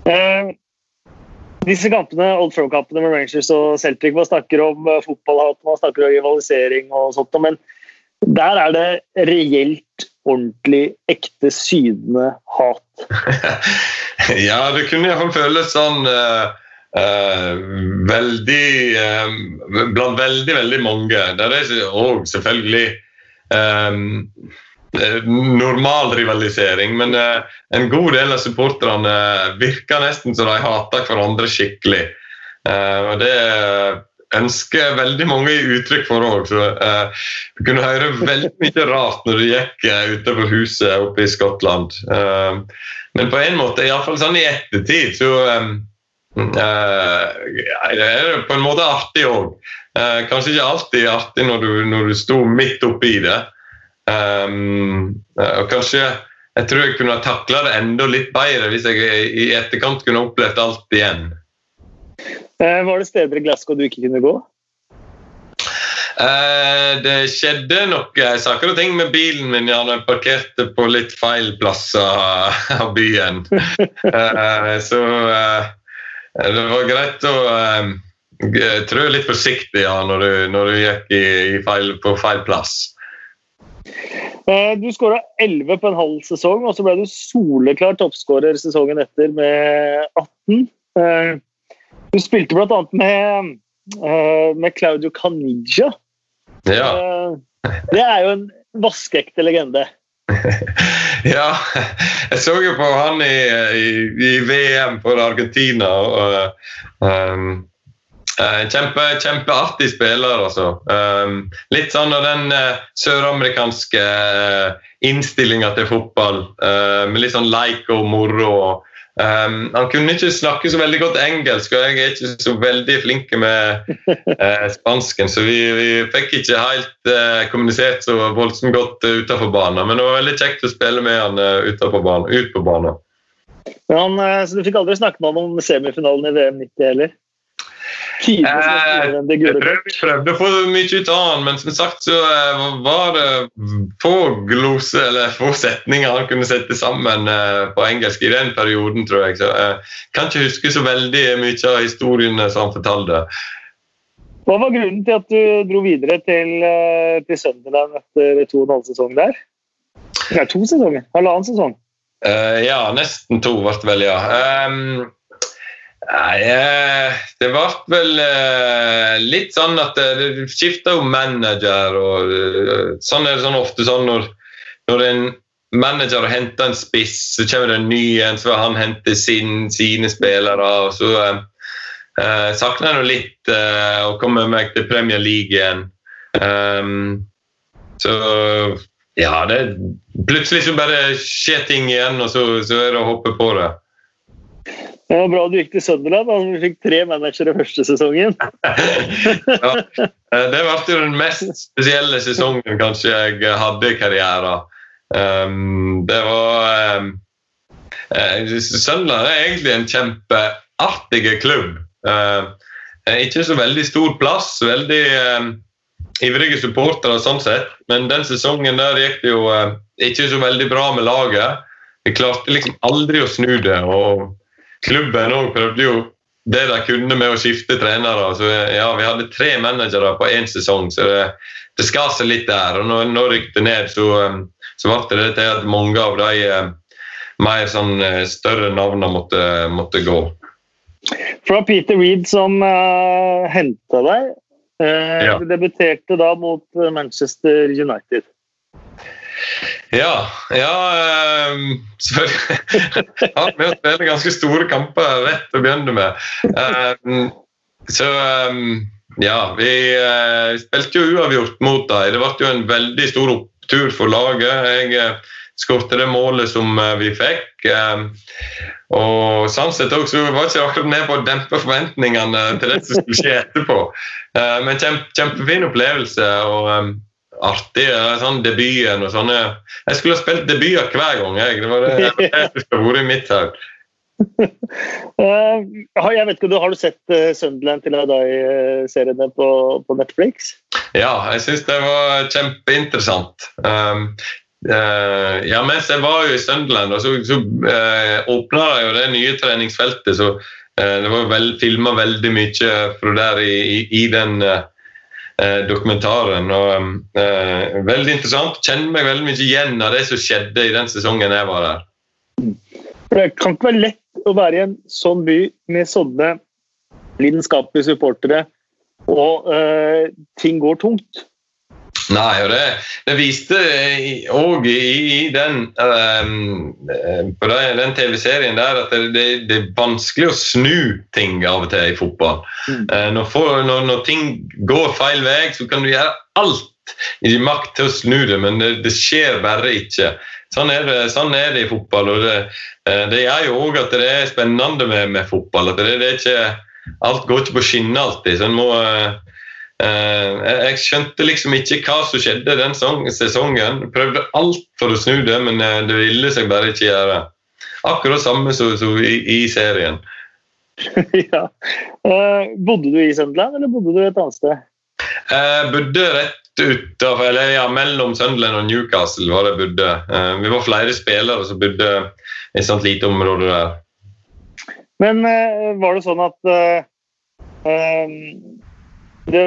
Uh, disse kampene, Old Firm-kampene med Rangers og Celtic, man snakker om uh, fotballhat, man snakker om rivalisering og sånt, men der er det reelt, ordentlig, ekte, sydende hat. [laughs] ja, det kunne iallfall føles sånn uh, uh, veldig Blant veldig, veldig mange. Der er òg selvfølgelig um, Eh, normal rivalisering, men uh, en god del av supporterne virker nesten som de hater hverandre skikkelig. Og Det ønsker veldig mange i uttrykk for òg. Uh, du kunne høre veldig mye rart når du gikk uh, utover huset oppe i Skottland. Uh, men på en måte, iallfall sånn i ettertid, så det er på en måte artig òg. kanskje ikke alltid artig når du, når du sto midt oppi det. Um, og kanskje jeg tror jeg kunne ha takla det enda litt bedre hvis jeg i etterkant kunne opplevd alt igjen. Uh, var det steder i Glasgow du ikke kunne gå? Uh, det skjedde noe saker og ting med bilen min. Jeg parkerte på litt feil plasser av byen. uh, [laughs] så det var greit å trø litt forsiktig ja, når, du, når du gikk i, i feil, på feil plass. Eh, du skåra 11 på en halv sesong, og så ble du soleklar toppskårer sesongen etter med 18. Eh, du spilte bl.a. med, eh, med Claudio Caniggia. Ja. Det er jo en vaskeekte legende. [laughs] ja, jeg så jo på han i, i, i VM for Argentina. og um, kjempe, kjempeartig spiller, altså. Um, litt sånn av den uh, søramerikanske uh, innstillinga til fotball, med litt sånn leik og moro. Um, han kunne ikke snakke så veldig godt engelsk, og jeg er ikke så veldig flink med spansken, så vi, vi, fikk ikke helt kommunisert så voldsomt godt uh, utenfor banen. Men det var veldig kjekt å spille med han uh, banen, ut på banen. Han, så Du fikk aldri snakke med ham om semifinalen i VM 90 heller? Eh, jeg prøvde å få mye ut av han, men som sagt så eh, var det få glose eller få setninger han kunne sette sammen eh, på engelsk i den perioden, tror jeg. Så jeg kan ikke huske så veldig mye av historiene som han fortalte. Hva var grunnen til at du dro videre til, til Sunderland etter to og en halv sesong der? Ja, to sesonger? Halvannen sesong? Uh, ja, nesten to ble vel, ja. Um, Nei, eh, det ble vel eh, litt sånn at det skifter jo manager. og eh, Sånn er det sånn ofte sånn når, når en manager henter en spiss, så kommer det en ny en, så han henter sin, sine spillere. og Så eh, savner jeg nå litt eh, å komme meg til Premier League igjen. Um, så ja, det Plutselig så bare skjer ting igjen, og så, så er det å hoppe på det. Det var bra du gikk til Sunderland. Han fikk tre managere første sesongen. [laughs] ja, eh, det ble jo den mest spesielle sesongen kanskje jeg hadde i karrieren. Um, det var um, Sunderland er egentlig en kjempeartig klubb. Uh, ikke så veldig stor plass. veldig um, ivrige supportere, sånn sett. Men den sesongen der gikk det jo uh, ikke så veldig bra med laget. Vi klarte liksom aldri å snu det. og Klubben òg prøvde jo det de kunne med å skifte trenere. Så ja, Vi hadde tre managere på én sesong, så det, det skar seg litt der. og Når, når rykte ned, så, så ble det til at mange av de mer sånn større navnene måtte, måtte gå. Fra Peter Reed som uh, henta deg. Uh, ja. Debuterte da mot eh, Manchester United. Ja, ja um, selvfølgelig. Har med å ganske store kamper rett å begynne med. Um, så um, ja, vi uh, spilte jo uavgjort mot dem. Det ble jo en veldig stor opptur for laget. Jeg uh, skåret det målet som vi fikk. Og sånn sett også var ikke akkurat med på å dempe forventningene til det som skulle skje etterpå. Men kjempe, kjempefin opplevelse og um, artig. sånn Debuten og sånne Jeg skulle ha spilt debuter hver gang. Jeg. Det var det jeg [laughs] skulle vært i mitt hode. uh, [laughs] jeg vet ikke, Har du sett uh, Sunderland til Adai-seriene på, på, Netflix? Ja, jeg syns det var kjempeinteressant. Um, Uh, ja, mens jeg var jo i Sunderland, og så, så uh, åpna de jo det nye treningsfeltet. Så uh, det var vel, filma veldig mye fra der i, i, i den uh, dokumentaren. og Veldig interessant. Kjenner meg veldig mye igjen av det som skjedde i den sesongen jeg var der. Det kan ikke være lett å være i en sånn by med sånne lidenskapelige supportere, og ting går tungt. Nei, og det, det viste òg i, i, den, um, den TV-serien der at det, det, det, er vanskelig å snu ting av og til i fotball. Mm. Uh, når, for, når, når, ting går feil vei, så kan du gjøre alt i din makt til å snu det, men det, det skjer bare ikke. Sånn er det, sånn er det i fotball. og Det, uh, det gjør jo òg at det er spennende med, med fotball. at det, er ikke, Alt går ikke på skinner alltid. så en må... Uh, Eh, jeg skjønte liksom ikke hva som skjedde den sesongen. Prøvde alt for å snu det, men eh, det ville seg bare ikke gjøre. Akkurat samme som i, i, serien. [laughs] ja. Uh, bodde du i Sunderland, eller bodde du et annet sted? Jeg bodde rett utenfor, eller ja, mellom Sunderland og Newcastle. var jeg bodde. Vi var flere spillere som bodde i et sånt lite område der. Men var det sånn at det,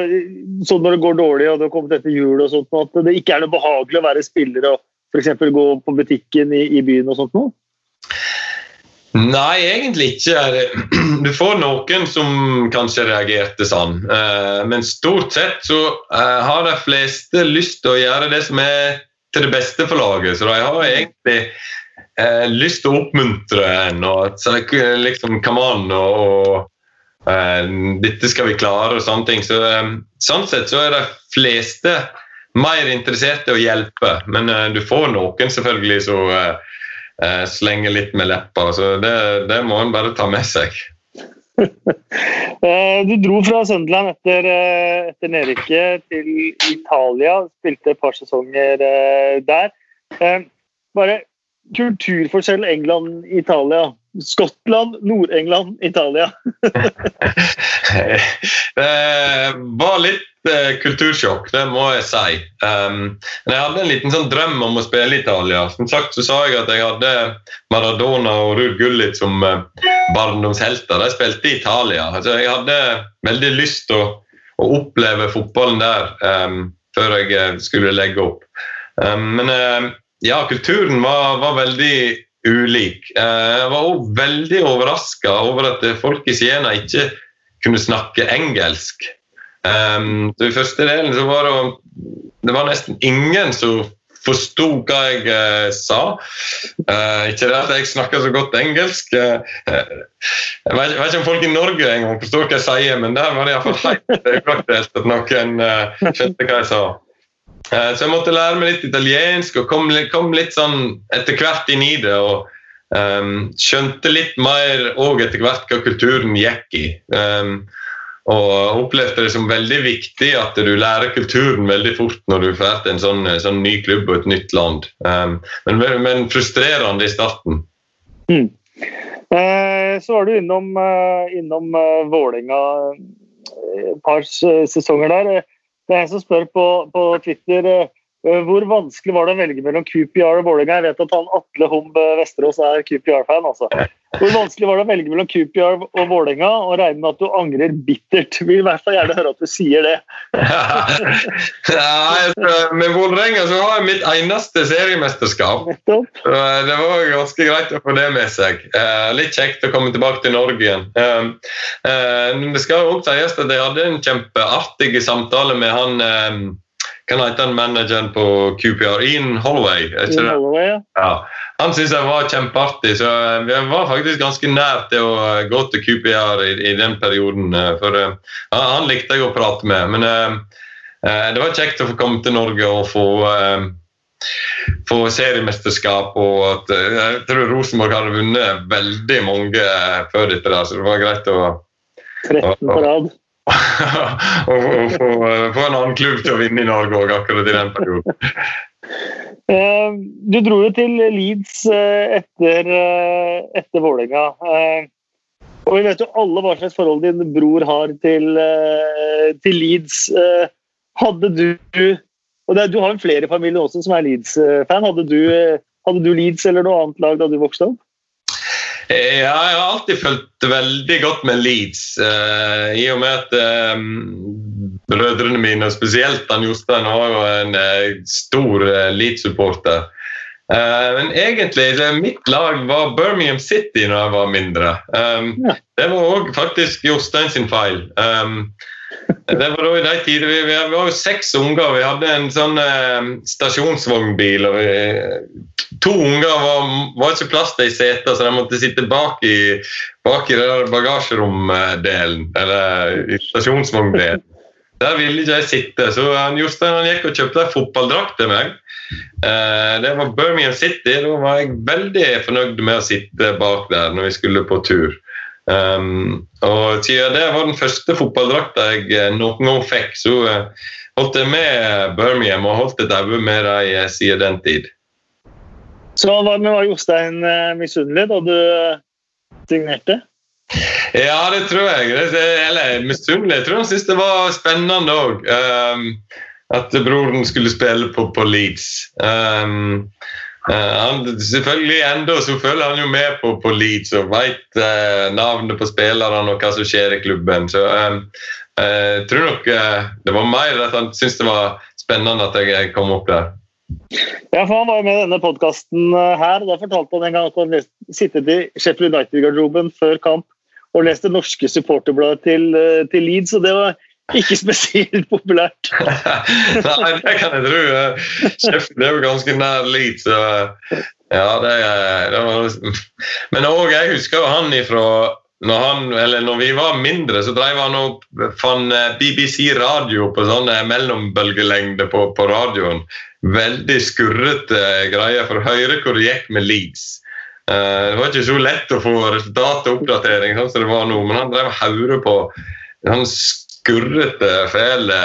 sånn når det går dårlig og det har kommet etter jul, og sånt, at det ikke er noe behagelig å være spiller og f.eks. gå på butikken i, i, byen og sånt noe? Nei, egentlig ikke. [clears throat] Du får noen som kanskje reagerte sånn. Eh, men stort sett så eh, har de fleste lyst til å gjøre det som er til det beste for laget. Så de har egentlig eh, lyst til å oppmuntre en og liksom, come on, og, dette skal vi klare og sånne ting. Så, eh, sånn sett så er de fleste mer interessert i å hjelpe, men eh, du får noen selvfølgelig som slenger litt med leppa. Så det, det må en bare ta med seg. [laughs] du dro fra Sunderland etter, etter nedrykket til Italia. Spilte et par sesonger der. Bare kulturforskjell England-Italia. Skottland, Nord-England, Italia. [laughs] det var litt eh, kultursjokk, det må jeg si. Um, jeg hadde en liten sånn drøm om å spille i Italia. Som sagt så sa jeg at jeg hadde Maradona og Ruud Gullit som uh, barndomshelter. De spilte i Italia. Altså, jeg hadde veldig lyst til å, å, oppleve fotballen der um, før jeg eh, skulle legge opp. Um, men ja, kulturen var, var veldig ulik. Eh, jeg var òg veldig overraska over at folk i Siena ikke kunne snakke engelsk. Um, I første delen så var det, det var nesten ingen som forsto hva jeg uh, sa. Uh, ikke det at jeg snakker så godt engelsk. Jeg, vet, ikke om folk i Norge engang forstår hva jeg sier, men der var det iallfall [laughs] helt upraktisk at noen skjønte hva jeg sa. Eh, så jeg måtte lære meg litt italiensk og kom, kom litt sånn etter hvert inn i det. og um, Skjønte litt mer òg etter hvert hva kulturen gikk i. Um, og opplevde det som veldig viktig at du lærer kulturen veldig fort når du får til en sånn, sånn, ny klubb og et nytt land. Um, men, men, frustrerende i starten. Mm. Eh, så var du innom, uh, innom uh, Vålerenga et par sesonger der. Det er en som spør på, på Twitter uh, hvor vanskelig var det å velge mellom QPR og Vålerenga. Jeg vet at han Atle Humb Vesterås er QPR-fan. altså. Hvor vanskelig var det å velge mellom Coopyard og Vålerenga, og regne med at du angrer bittert? Vil i hvert fall gjerne høre at du sier det. [laughs] ja, med Vålerenga så var jeg mitt eneste seriemesterskap. Det var ganske greit å få det med seg. Eh, litt kjekt å komme tilbake til Norge igjen. Eh, eh, det skal også sies at jeg hadde en kjempeartig samtale med han hva heter han manageren på QPR? Ian Holloway? Ian Holloway ja. ja. Han syntes jeg var kjempeartig, så vi var faktisk ganske nær til å gå til QPR i, i den perioden. Eh, for uh, han likte jeg å prate med. Men uh, det var kjekt å få komme til Norge og få uh, få seriemesterskap. og at Jeg tror Rosenborg hadde vunnet veldig mange før dette, der, så det var greit å 13 på rad og få, en annen klubb til å vinne i Norge òg, akkurat i den perioden. Eh, du dro jo til Leeds eh, etter, eh, etter Vålerenga. Og vi vet jo alle hva slags forhold din bror har til, til Leeds. Hadde du Og det, du har jo flere familier også som er Leeds-fan. Hadde, hadde, du Leeds eller noe annet lag da du vokste opp? Jeg har alltid fulgt veldig godt med Leeds. Uh, I og med at um, brødrene mine, spesielt han Jostein, var jo en uh, stor uh, Leeds-supporter. men egentlig, mitt lag var Birmingham City når jeg var mindre. Um, ja. Det var òg faktisk Jostein sin feil. Um, det var da i de tider, vi, vi, var jo seks unger. Vi hadde en sånn stasjonsvognbil. og vi to unger var, var ikke plass til i setet, så de måtte sitte bak i, bak i bagasjeromdelen, eller stasjonsvogndelen. Der ville ikke jeg sitte, så Jostein han gikk og kjøpte en fotballdrakt til meg. Eh, det var Birmingham City. Da var jeg veldig fornøyd med å sitte bak der når vi skulle på tur. Um, og siden det var den første fotballdrakta jeg eh, noen gang fikk, så uh, holdt jeg med Birmingham og holdt et øye med dem siden den tid. Så var, var Jostein eh, misunnelig da du eh, signerte? Ja, det tror jeg. Eller misunnelig. Jeg tror han syntes det var spennende òg. Um, at broren skulle spille på, på Leeds. Um, han, selvfølgelig enda så følger han jo med på, på Leeds og vet uh, navnet på spillerne og hva som skjer i klubben. Så um, uh, jeg tror nok det var mer at han syntes det var spennende at jeg kom opp der. Ja, for Han var jo med i denne podkasten eh, her. og Da fortalte han en gang at han sittet i Sheffield United-garderoben før kamp og leste norske supporterbladet til, eh, til Leeds, og det var ikke spesielt populært. [laughs] Nei, det kan jeg tro. Sheffield er jo ganske nær Leeds. Ja, det, det var... Men òg, jeg husker han ifra når, han, når, vi var mindre, så drev han og fant eh, BBC radio på sånne mellombølgelengde på, på radioen. Veldig skurrete greier for å høre hvor det gikk med Leeds. Det var ikke så lett å få resultatoppdatering sånn som det var nå, men han drev og hørte på sånn skurrete, fæle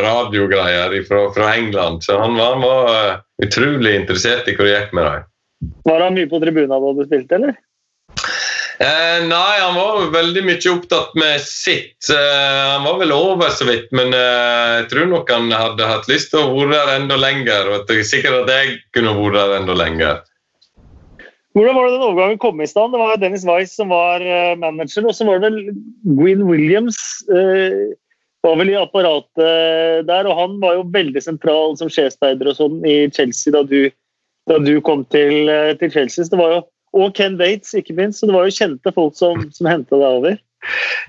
radiogreier fra, fra England. Så han var, han var, eh, utrolig interessert i hvor det gikk med dem. Var han mye på tribunen da du spilte, eller? Eh, nei, han var veldig mye opptatt med sitt. Eh, han var vel over så vidt, men eh, jeg tror nok han hadde hatt lyst til å være der enda lenger. Og at er sikkert at jeg kunne vært der enda lenger. Hvordan var det den overgangen kom i stand? Det var Dennis Weiss som var eh, manager, og så var det vel Gwyn Williams eh, var vel i apparatet der, og han var jo veldig sentral som sjefsspeider og sånn i Chelsea da du, da du kom til, eh, til Chelsea. Jo og Ken Bates, ikke minst. Så det var jo kjente folk som, som henta deg over.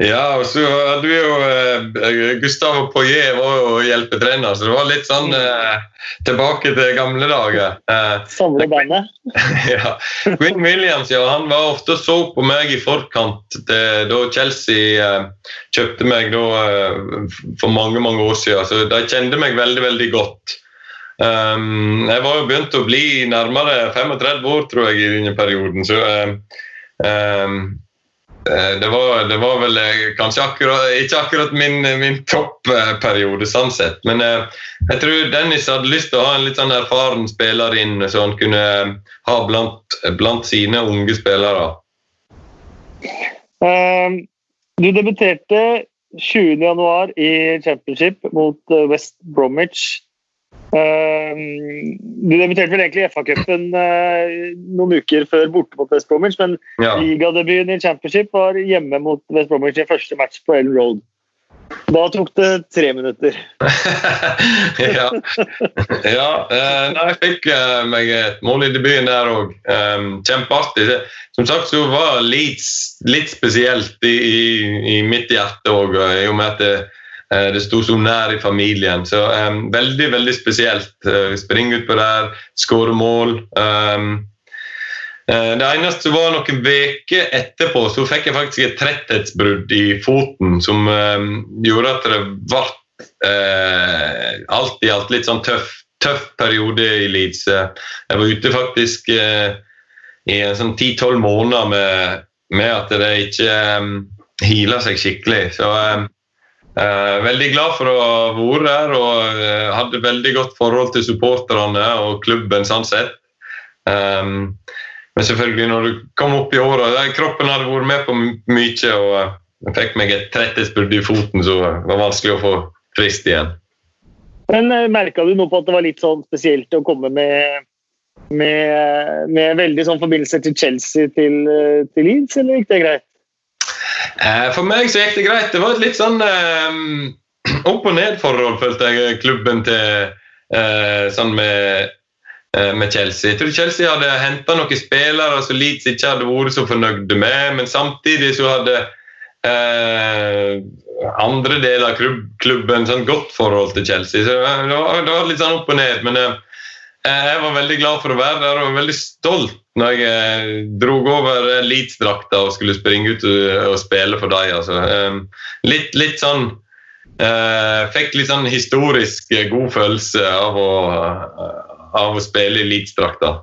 Ja, og så hadde vi jo eh, Gustavo Poyet var jo hjelpetrener, så det var litt sånn eh, tilbake til gamle dager. Eh, Samle bandet? [laughs] ja. Quinn Williams ja, han var ofte og så på meg i forkant til, da Chelsea eh, kjøpte meg da, eh, for mange mange år siden. Så de kjente meg veldig, veldig godt. Um, jeg var jo begynt å bli nærmere 35 år, tror jeg, i denne perioden. Så um, det, var, det, var, vel eh, kanskje akkurat, ikke akkurat min, min toppperiode, sånn sett. Men jeg tror Dennis hadde lyst til å ha en litt sånn erfaren spiller inn, så han kunne ha blant, blant sine unge spillere. du debuterte 20.1 i championship mot eh, West Bromwich. Du debuterte vel egentlig i FA-cupen uh, noen uker før borte mot West Bromwich, men ja. ligadebuten i championship var hjemme mot West Bromwich i første match på Ellen Road. Da tok det tre minutter. [laughs] ja. ja uh, jeg fikk meg et mål i debuten der òg. Um, kjempeartig. Som sagt så var Leeds litt spesielt i, i, i mitt hjerte òg, i og med at det Eh, det sto så nær i familien. Så um, veldig, veldig spesielt. Uh, springe utpå der, skåre mål. Um, uh, det eneste var noen uker etterpå så fikk jeg faktisk et tretthetsbrudd i foten som um, gjorde at det ble uh, alt i alt litt sånn tøff, tøff periode i Leeds. Jeg var ute faktisk i en sånn 10-12 måneder med, med, at det ikke um, heala seg skikkelig. Så um, Eh, veldig glad for å ha vært der og eh, hadde veldig godt forhold til supporterne og klubben sånn sett. Um, men selvfølgelig, når du kom opp i åra Kroppen hadde vært med på mye. og jeg eh, fikk meg et tretthetsbrudd i foten, så det var vanskelig å få frist igjen. Men Merka du noe på at det var litt sånn spesielt å komme med, med, med veldig sånn forbindelser til Chelsea til, til Leeds, eller gikk det greit? Eh, for meg så gikk det greit. Det var et litt sånn um, opp og ned-forhold, følte jeg, klubben til uh, sånn med, med, Chelsea. Jeg tror Chelsea hadde henta noen spillere som Leeds ikke hadde vært så fornøyde med, men samtidig så hadde Eh, andre deler av klubben sånn godt forhold til Chelsea. Så det var, det var litt sånn opp og ned. men jeg var veldig glad for å være der og var veldig stolt når jeg eh, dro over Leeds-drakta og skulle springe ut og, spille for dem. Altså. Um, litt, litt, sånn uh, Fikk litt sånn historisk god følelse av å, av å spille i Leeds-drakta.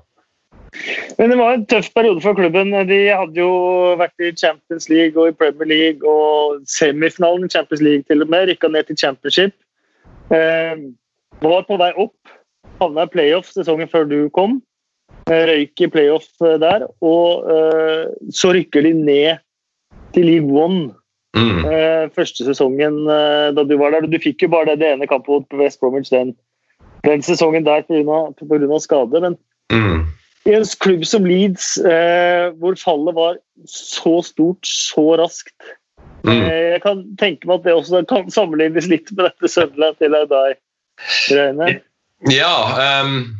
Men det var en tøff periode for klubben. De hadde jo vært i Champions League og i Premier League og semifinalen i Champions League til og med. Rykka ned til Championship. Eh, var på vei opp havna i playoff sesongen før du kom. Eh, røyk i playoff eh, der. Og uh, så rykker de ned til League One. Mm. Uh, første sesongen uh, da du var der. Du fikk jo bare det, det ene kampet mot West Bromwich den, den sesongen der pga. skade. Men mm. i en klubb som Leeds, hvor fallet var så stort så raskt mm. Jeg kan tenke meg at det også kan sammenlignes litt med dette Sunderland til Audai-greiene. Ja, um,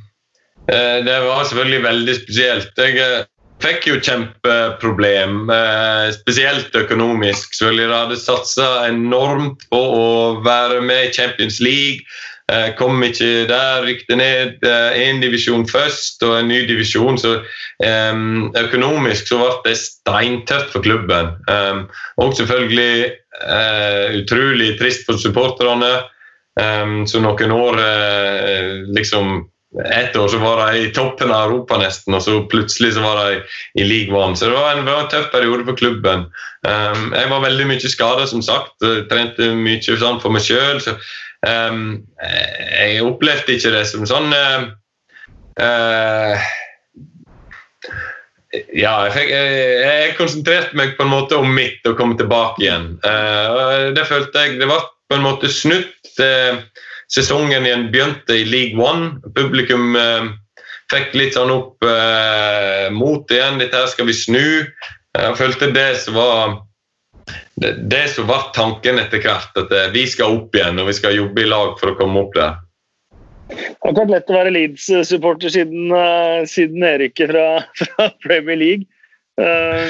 det var selvfølgelig veldig spesielt. Jeg uh, fikk jo kjempeproblem, uh, spesielt økonomisk. Selvfølgelig jeg hadde satsa enormt på å være med i Champions League. Jeg kom ikke der, rykte ned én divisjon først og en ny divisjon. Så um, økonomisk så ble det steintøft for klubben. Um, og selvfølgelig utrolig trist for supporterne. Um, så noen år uh, liksom ett år så var de i toppen av Europa nesten, og så plutselig så var de i league one. Så det var en, var en tøff periode for klubben. Um, jeg var veldig mye skada, som sagt. Jeg trente mye sånn for meg sjøl. Um, jeg opplevde ikke det som sånn uh, uh, ja, jeg, jeg, konsentrerte meg på en måte om mitt og komme tilbake igjen. Uh, det følte jeg Det ble på en måte snudd eh, sesongen igjen begynte i League One. Publikum eh, fikk litt sånn opp eh, mot igjen. Dette her skal vi snu. Jeg følte det som var det, det som var tanken etter hvert, at eh, vi skal opp igjen og vi skal jobbe i lag for å komme opp der. Det har ikke vært lett å være Leeds-supporter siden, siden nedrykket fra, [laughs] fra, Premier League. Uh,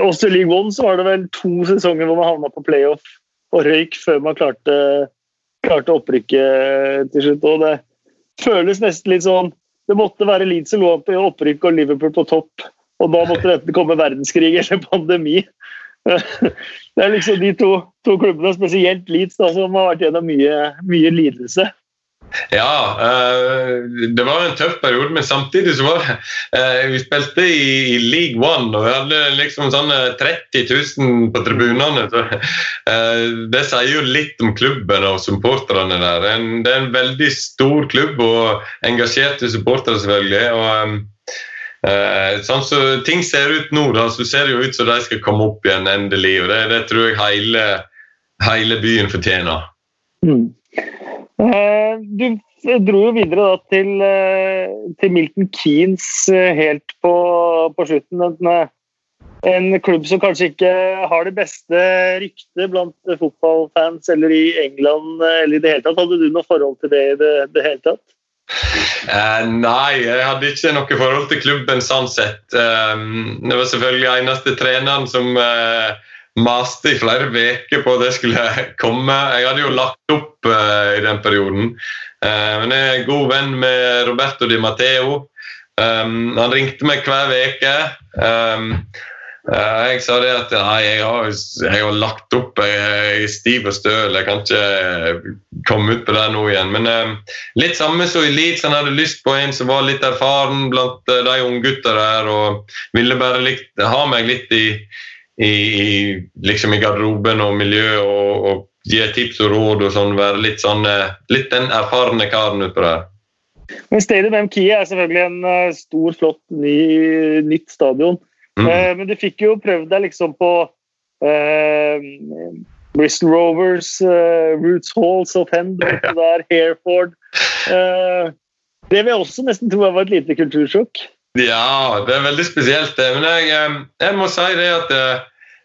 også i League One så var det vel to sesonger hvor man havna på playoff og røyk før man klarte klarte opprykket til slutt. og Det føles nesten litt sånn Det måtte være Leeds som lå på opprykk og Liverpool på topp. Og da måtte det komme verdenskrig eller pandemi. [laughs] Det er liksom de to, to klubbene, spesielt Leeds, da, som har vært gjennom mye, mye lidelse. Ja, uh, det var en tøff periode, men samtidig så var det uh, Vi spilte i, League One, og vi hadde liksom sånn 30 000 på tribunene. Det sier jo litt om klubben og supporterne der. Det er en veldig stor klubb og engasjerte supportere, selvfølgelig. og sånn så Ting ser ut nå, da, så ser det jo ut som de skal komme opp igjen endelig. og Det, det tror jeg hele hele byen fortjener. Mm. Eh, du dro jo videre da, til, eh, til, Milton Keanes eh, helt på, på slutten. En, en, klubb som kanskje ikke har det beste ryktet blant fotballfans eller i England eller i det hele tatt. Hadde du noe forhold til det i det, det hele tatt? Uh, nei, jeg hadde ikke noe forhold til klubben sånn sett. Um, det var selvfølgelig eneste treneren som uh, maste i flere uker på at det skulle [laughs] komme. Jeg hadde jo lagt opp uh, i den perioden. Uh, men jeg er god venn med Roberto Di Matteo. Um, han ringte meg hver uke. Um, uh, jeg sa det at nei, jeg har, jeg har lagt opp, jeg er stiv og støl, jeg kan ikke komme ut på det nå igjen. Men um, litt samme som i Leeds, han hadde lyst på en som var litt erfaren blant de unggutta der, og ville bare likt, ha meg litt i i, i, liksom i garderoben og miljø og, og gi tips og råd og sånn. Være litt, sånn, eh, litt den erfarne karen utpå der. Men Stadium MK er selvfølgelig en uh, stor, flott ny, nytt stadion. Mm. Eh, men du fikk jo prøvd deg liksom på eh, Bristol Rovers, Roots Hall, Southend, [laughs] ja. der, Hereford. det vil jeg også nesten tro var et lite kultursjokk. Ja, det er veldig spesielt, det. Men jeg, jeg må si det at eh,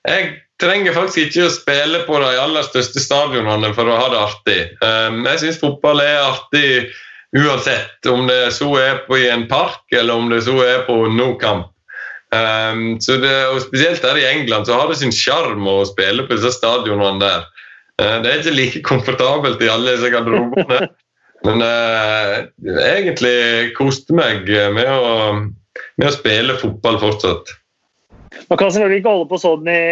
jeg trenger faktisk ikke å spille på de aller største stadionene for å ha det artig. Jeg syns fotball er artig uansett, om det så er på i en park eller om det så er på no camp. Um, så det, og Spesielt her i England så har det sin sjarm å spille på disse stadionene der. Det er ikke like komfortabelt i alle disse garderobene. [laughs] Men eh, egentlig koste meg med å med å spille fotball fortsatt. Man kan selvfølgelig ikke holde på sånn i,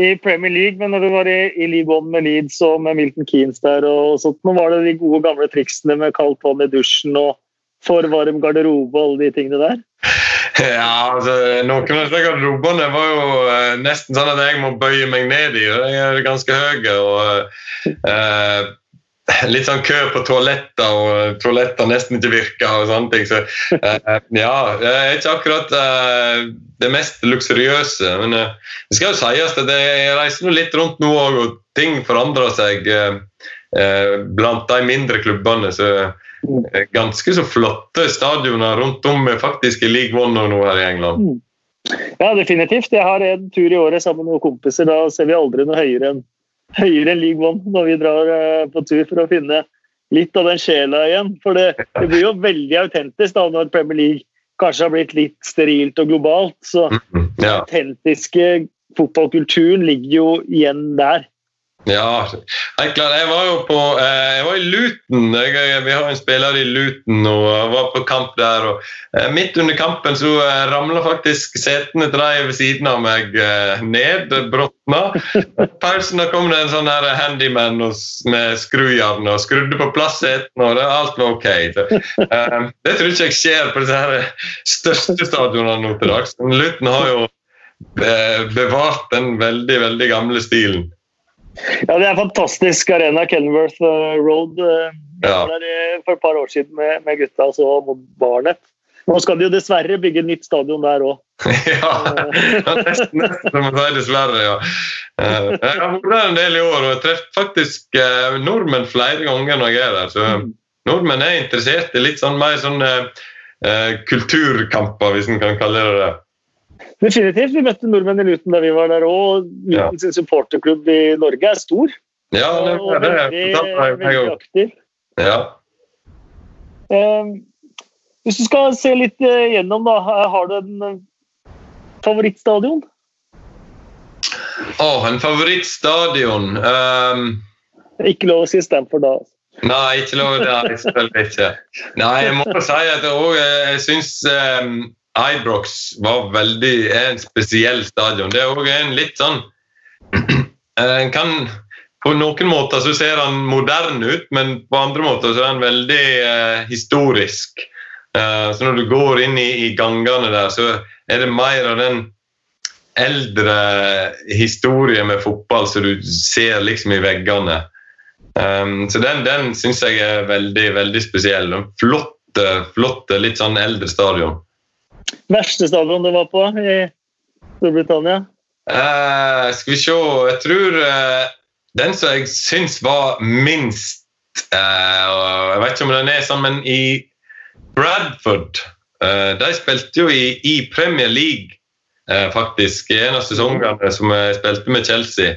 i Premier League, men når du var i, i League One med Leeds og med Milton Keanes der, og sånt, nå var det de gode gamle triksene med kaldt vann i dusjen og for varm garderobe og alle de tingene der? [laughs] Ja, altså, Noen av disse garderobene var jo uh, nesten sånn at jeg må bøye meg ned i. Jeg er ganske høy. og uh, [laughs] litt sånn kø på toaletter, og toaletter nesten ikke virker. og sånne ting. Så uh, [laughs] ja, det er ikke akkurat uh, det mest luksuriøse. Men uh, det skal jo sies at jeg reiser litt rundt nå òg, og ting forandrer seg blant de mindre klubbene. så Ganske så flotte stadioner rundt om faktisk i League One og nå her i England. Mm. Ja, definitivt. Jeg har en tur i året sammen med noen kompiser. Da ser vi aldri noe høyere enn høyere enn League One når vi drar eh, på tur for å finne litt av den sjela igjen. For det, det blir jo veldig autentisk da når Premier League kanskje har blitt litt sterilt og globalt. Så mm, den autentiske fotballkulturen ligger jo igjen der. Ja, helt klart. Jeg var jo på eh, jeg var i Luton. Jeg, vi har en spiller i Luton og var på kamp der. og eh, Midt under kampen så eh, ramla faktisk setene til de ved siden av meg ned. Bråtna. Pausen da kom det en sånn her handyman med skrujern og skrudde på plass setene, og det, alt var ok. Så, det tror ikke jeg skjer på disse her største stadionene nå til dags. Luton har jo bevart den veldig, veldig gamle stilen. Ja, det er en fantastisk arena, Kenworth eh, Road. Eh, ja. Der eh, for et par år siden med, med gutta og Barnet. Nå skal de jo dessverre bygge et nytt stadion der òg. [laughs] ja, nesten, nesten dessverre, ja. Jeg har vært der en del i år og jeg treffer faktisk nordmenn flere ganger når jeg er der. Så mm. nordmenn er interessert i litt sånn mer sånn kulturkamper, hvis en kan kalle det det. Definitivt. Vi møtte nordmenn i Luton da vi var der òg. Luton sin supporterklubb i Norge er stor. Ja, det, og det, veldig, veldig aktiv. Ja. Um, hvis du skal se litt uh, gjennom, da. Har du en uh, favorittstadion? Å, oh, en favorittstadion um... Ikke lov å si Stamford da. Nei, ikke lov. Nei, selvfølgelig ikke. Nei, jeg må si at jeg, jeg syns um, Ibrox var veldig, er en spesiell stadion. Det er òg en litt sånn [clears throat] En kan På noen måter så ser han moderne ut, men på andre måter så er han veldig eh, historisk. Eh, så når du går inn i, i, gangene der, så er det mer av den eldre historien med fotball som du ser liksom i veggene. Um, så den, den syns jeg er veldig, veldig spesiell. En flott, flott, litt sånn eldre stadion. Verste stadion du var på i Storbritannia? Uh, skal vi se Jeg tror uh, den som jeg syns var minst Jeg vet ikke om den er sånn, men i Bradford De spilte jo i, i Premier League, faktisk. En av sesongene som jeg spilte med Chelsea.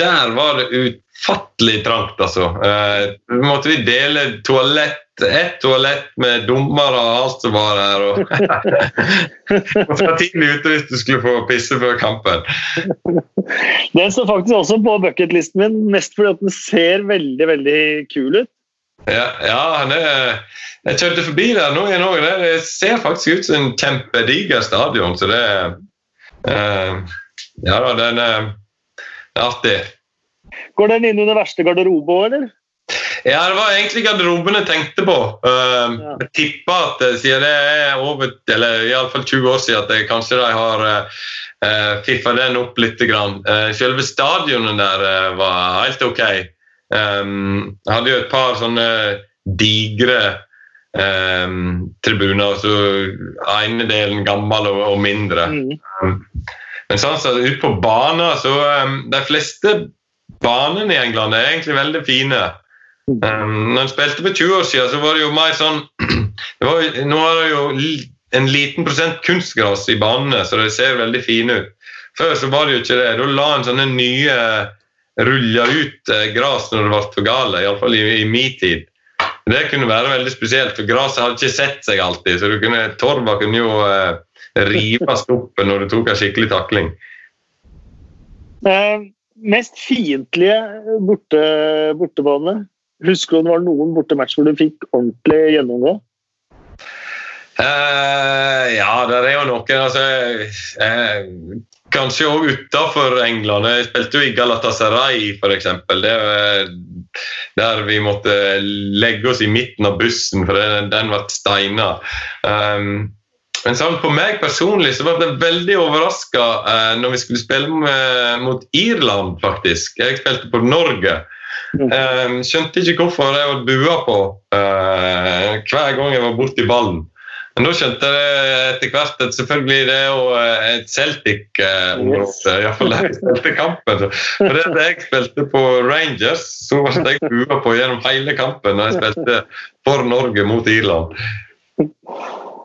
Der var det utfattelig trangt, altså. Måtte vi dele toalett ett toalett med dommer og alt som var der. Og, [laughs] og fra tidlig ute hvis du skulle få pisse før kampen. Den står faktisk også på bucketlisten min, mest fordi at den ser veldig veldig kul ut. Ja, ja det, jeg kjørte forbi der nå i Norge. Det ser faktisk ut som en kjempediger stadion. Så det uh, Ja da, den er, er artig. Går den inn under verste garderobe òg, eller? Ja, det var egentlig garderoben jeg tenkte på. Uh, ja. Jeg tipper at uh, siden det er over, eller iallfall 20 år siden, at jeg, kanskje de har uh, uh fiffa den opp litt. Grann. Uh, selve stadionet der uh, var helt ok. Um, jeg hadde jo et par sånne digre um, tribuner. så ene delen gammel og, og mindre. Mm. Um, men sånn så ute på banen, så De fleste banene i England er egentlig veldig fine. Um, når en spilte for 20 år siden, så var det jo mer sånn [clears throat] var, Nå er det jo en liten prosent kunstgras i banene, så det ser veldig fine ut. Før så var det jo ikke det. Da la en sånne nye rulla ut gras gress når det ble for gale, iallfall i, i min tid. Det kunne være veldig spesielt, for gresset hadde ikke sett seg alltid. så kunne, Torva kunne jo eh, rives opp når du tok en skikkelig takling. Eh, mest fiendtlige borte, bortebane? Husker du det var noen bortematch hvor du fikk ordentlig gjennomgå? Uh, ja, det er jo noen. Altså, uh, kanskje òg utafor England. Jeg spilte jo i Galatasaray, f.eks. Der vi måtte legge oss i midten av bussen, for den, den ble steina. Um, men sånn, på meg personlig så ble jeg veldig overraska uh, når vi skulle spille med, mot Irland, faktisk. Jeg spilte på Norge. Uh, skjønte ikke hvorfor jeg var bua på uh, hver gang jeg var borti ballen. Men da skjønte jeg etter hvert at selvfølgelig det er jo eh, et Celtic-område. Yes. Iallfall spilte kampen. For det jeg spilte på Rangers, så ble jeg bua på gjennom hele kampen når jeg spilte for Norge mot Irland.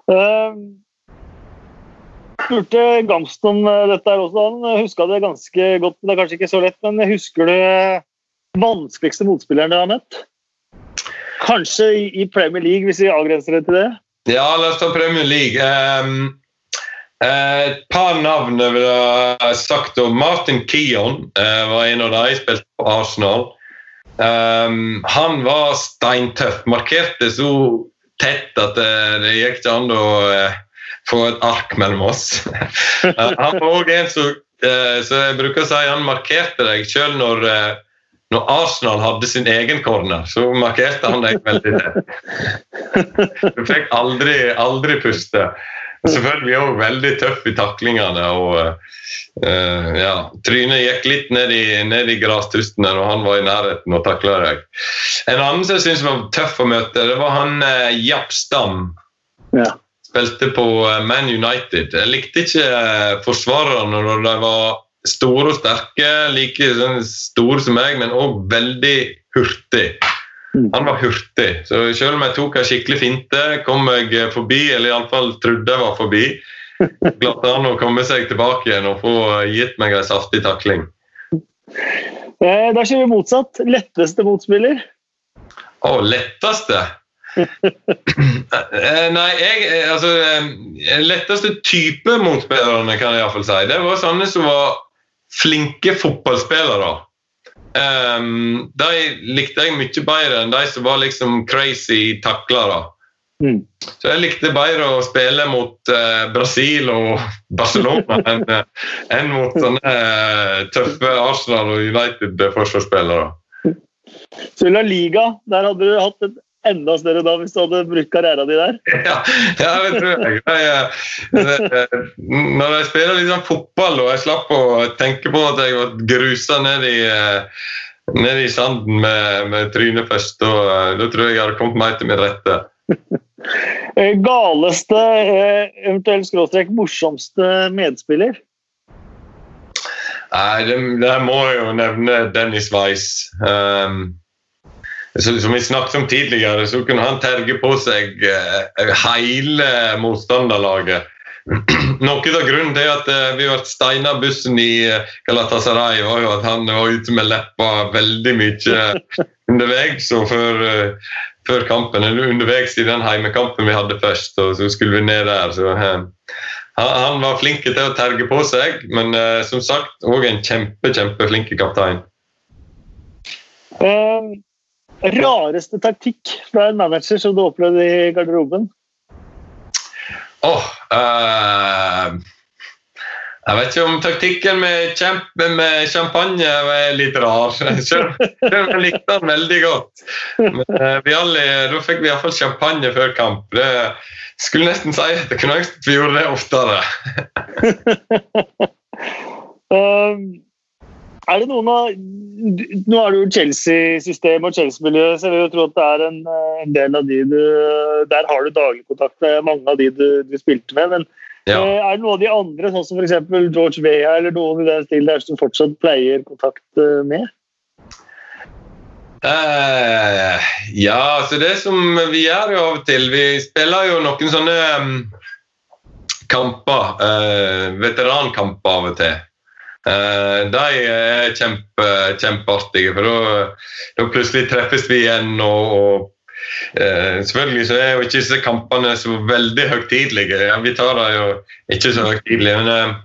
Uh, spurte Gamst om dette her også. Han huska det ganske godt. Det er kanskje ikke så lett, men husker du vanskeligste motspilleren du har møtt? Kanskje i Premier League, hvis vi avgrenser det til det? Ja, la oss ta Premier League. Um, et par navn jeg ville sagt. Martin Keon uh, var en av de, spilte på Arsenal. Um, han var steintøff. Markerte så tett at det, det gikk ikke an å uh, få et ark mellom oss. uh, [laughs] han var òg en som så jeg bruker å si han markerte deg sjøl når når Arsenal hadde sin egen corner, så markerte han deg veldig tett. Du fikk aldri, aldri puste. Selvfølgelig òg veldig tøff i taklingene. og uh, ja, Trynet gikk litt ned i, ned i grastustene når han var i nærheten og takla deg. En annen som jeg syns var tøff å møte, det var han uh, Japp Stam. Ja. Spilte på uh, Man United. Jeg likte ikke forsvarerne når de var store og sterke, like sånn store som meg, men òg veldig hurtig. Mm. Han var hurtig, så selv om jeg tok en skikkelig finte, kom jeg forbi, eller iallfall trodde jeg var forbi, [laughs] klarte han å komme seg tilbake igjen og få gitt meg en saftig takling. Eh, da kjører vi motsatt. Letteste motspiller? Å, letteste? Eh, nei, jeg Altså Letteste type motspillerne, kan jeg iallfall si. Det var sånne som var flinke fotballspillere. Um, de likte jeg mye bedre enn de som var liksom crazy taklere. Mm. Så jeg likte bedre å spille mot uh, Brasil og [laughs] Barcelona enn, uh, enn mot sånne uh, tøffe Arsenal og United-forsvarsspillere. Så La Liga, der hadde du hatt et enda større da hvis du hadde brukt karrieren din der? [laughs] Ja, ja, det tror jeg. jeg. Når jeg spiller liksom fotball og jeg slapp å tenke på at jeg var grusa ned i, ned i sanden med, med trynet først, Og, da tror jeg jeg hadde kommet meg til min rette. [laughs] Galeste, eventuelt skråstrek morsomste medspiller? Nei, det, det, må jeg jo nevne Dennis Weiss. Um, som vi snakket om tidligere, så kunne han terge på seg uh, hele motstanderlaget. [clears throat] Noe av grunnen til at uh, vi ble steina bussen i uh, Galatasaray, var jo at han var ute med leppa veldig mye [laughs] underveis og før, før kampen. Eller underveis i den heimekampen vi hadde først, og så skulle vi ned der. så han, var flink til å terge på seg, men uh, som sagt òg en kjempe, kjempeflink kaptein. Uh, rareste taktikk fra en manager som du opplevde i garderoben? Åh oh, uh, Jeg vet ikke om taktikken med, med champagne er litt rar. [laughs] Jeg likte den veldig godt. Men uh, vi alle, da fikk vi iallfall champagne før kamp. Det skulle nesten si at jeg kunne ønske vi gjorde det oftere. [laughs] um, er det noen av Nå er det jo Chelsea-systemet og Chelsea-miljøet, så jeg vil jo tro at det er en, eh, en, del av de du Der har du daglig kontakt med mange av de du, du spilte med. men ja. Eh, er det noen av de andre, sånn som f.eks. George Vea eller noen i den stilen der som fortsatt pleier kontakt eh, med? Uh, ja, altså det som vi gjør jo av og til Vi spiller jo noen sånne um, kamper. Uh, veterankamper av og til. Uh, de er kjempe, kjempeartige, for da plutselig treffes vi igjen. og, og selvfølgelig så er jo ikke disse kampene så veldig høytidelige. Ja, vi tar det jo ikke så høytidelig. men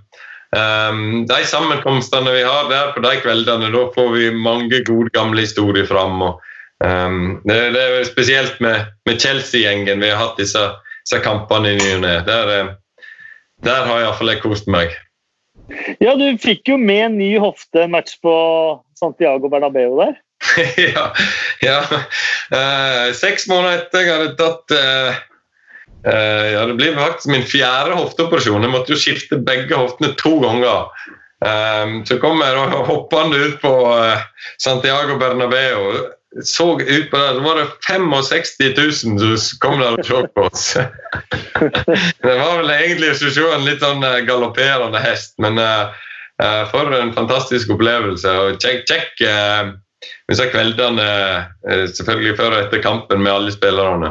Um, de sammenkomstene vi har der på de kveldene, da får vi mange gode, gamle historier fram. Og, um, det, det, er spesielt med, med Chelsea-gjengen vi har hatt disse, disse kampene i ny og ne. Der, eh, der har iallfall jeg kost meg. Ja, du fikk jo med en ny hofte-match på Santiago Bernabeu der. [laughs] ja. ja. Uh, seks måneder etter jeg hadde tatt uh, Uh, ja, Det blir faktisk min fjerde hofteoperasjon. Jeg måtte jo skifte begge hoftene to ganger. Um, så kom jeg hoppende ut på Santiago Bernabeu. Så ut på det, så var det 65 000 som kom der og så på oss. [laughs] det var vel egentlig å se en litt sånn uh, galopperende hest, men for en fantastisk opplevelse. Og kjekk, kjekk disse kveldene selvfølgelig før og etter kampen med alle spillerne.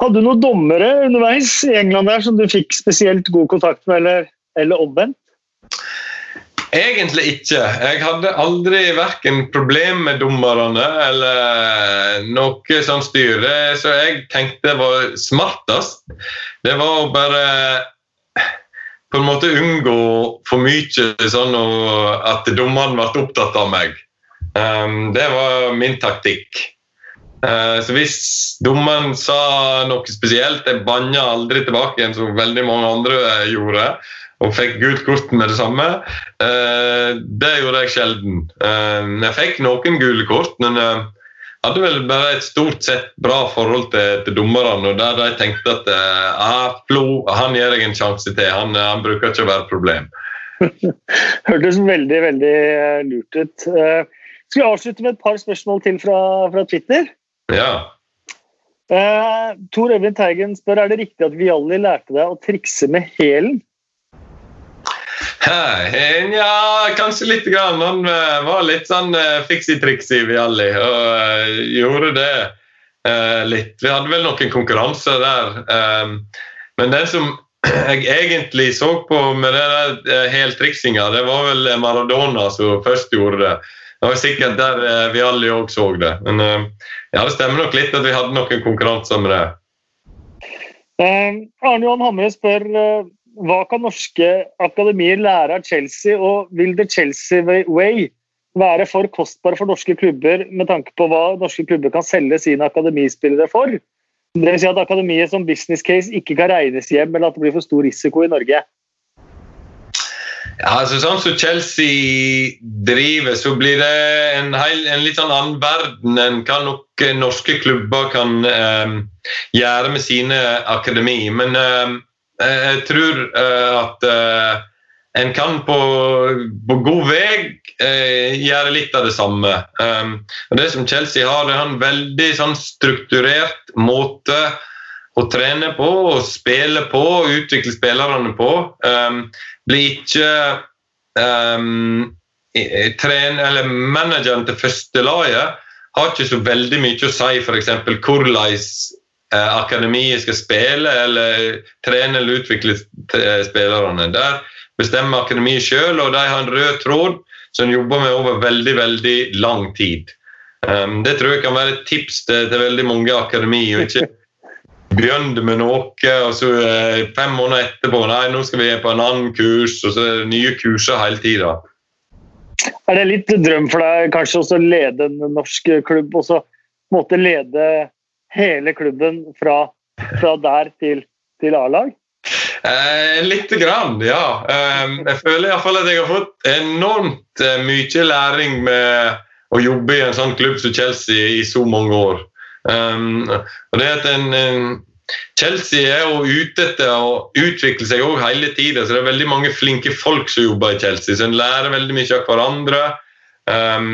Hadde du noen dommere underveis i England der som du fikk spesielt god kontakt med, eller, eller omvendt? Egentlig ikke. Jeg hadde aldri verken problem med dommerne eller noe sånt styr. Så som jeg tenkte var smartest, det var å bare på en måte unngå for mye sånn at dommeren ble opptatt av meg. Um, det var min taktikk. Eh, så hvis dommeren sa noe spesielt Jeg banna aldri tilbake igjen som veldig mange andre gjorde. Og fikk gult kort med det samme. Eh, det gjorde jeg sjelden. Jeg fikk noen gule kort, men jeg hadde vel bare et stort sett bra forhold til, til dommerne. og Der de tenkte at ah, Flo han gir deg en sjanse til, han, han bruker ikke å være et problem. [laughs] Hørtes veldig, veldig lurt ut. Skal vi avslutte med et par spørsmål til fra, fra Twitter? Ja. Uh, Tor Øyvind Teigen spør er det riktig at Vialli lærte deg å trikse med hælen. Ja, kanskje litt. Grann. Han uh, var litt sånn uh, fiksi-triksi Vialli og uh, gjorde det litt. Vi hadde vel noen konkurranser der. Um, men det som [clears throat] jeg egentlig så på med det der heltriksinga, det var vel Maradona som først gjorde det. Det var sikkert der vi alle òg så det. Men ja, det stemmer nok litt at vi hadde noen konkurranser med det. Uh, Arne Johan Hamre spør hva kan norske akademier lære av Chelsea, og vil The Chelsea Way være for kostbare for norske klubber med tanke på hva norske klubber kan selge sine akademispillere for? Det vil si at akademiet som business case ikke kan regnes hjem, eller at det blir for stor risiko i Norge. Ja, altså Sånn som Chelsea driver, så blir det en, heil, en litt sånn annen verden enn hva nok norske klubber kan eh, gjøre med sine akademi. Men eh, jeg tror eh, at eh, en kan på, på god vei eh, gjøre litt av det samme. Um, og Det som Chelsea har, det er en veldig sånn strukturert måte å trene på og spille på utvikle spillerne på. Um, blir ikke um, tren, eller manageren til førstelaget har ikke så veldig mye å si f.eks. hvordan eh, akademiet skal spille eller trene eller utvikle spillerne. Der bestemmer akademiet sjøl, og de har en rød tråd som jobber med over veldig, veldig lang tid. Um, det tror jeg kan være et tips til veldig mange akademi. og ikke begynne med noe, og så eh, fem måneder etterpå nei, nå skal vi på en annen kurs, og så er det nye kurser hele tida. Er det litt drøm for deg kanskje også å lede en norsk klubb, og så måtte lede hele klubben fra, fra der til, til A-lag? Eh, Lite grann, ja. Eh, jeg føler iallfall at jeg har fått enormt eh, mye læring med å jobbe i en sånn klubb som Chelsea i så mange år. Um, og det at en, Chelsea er jo ute etter å utvikle seg også hele tida. Det er veldig mange flinke folk som jobber i Chelsea, så en lærer veldig mye av hverandre. Um,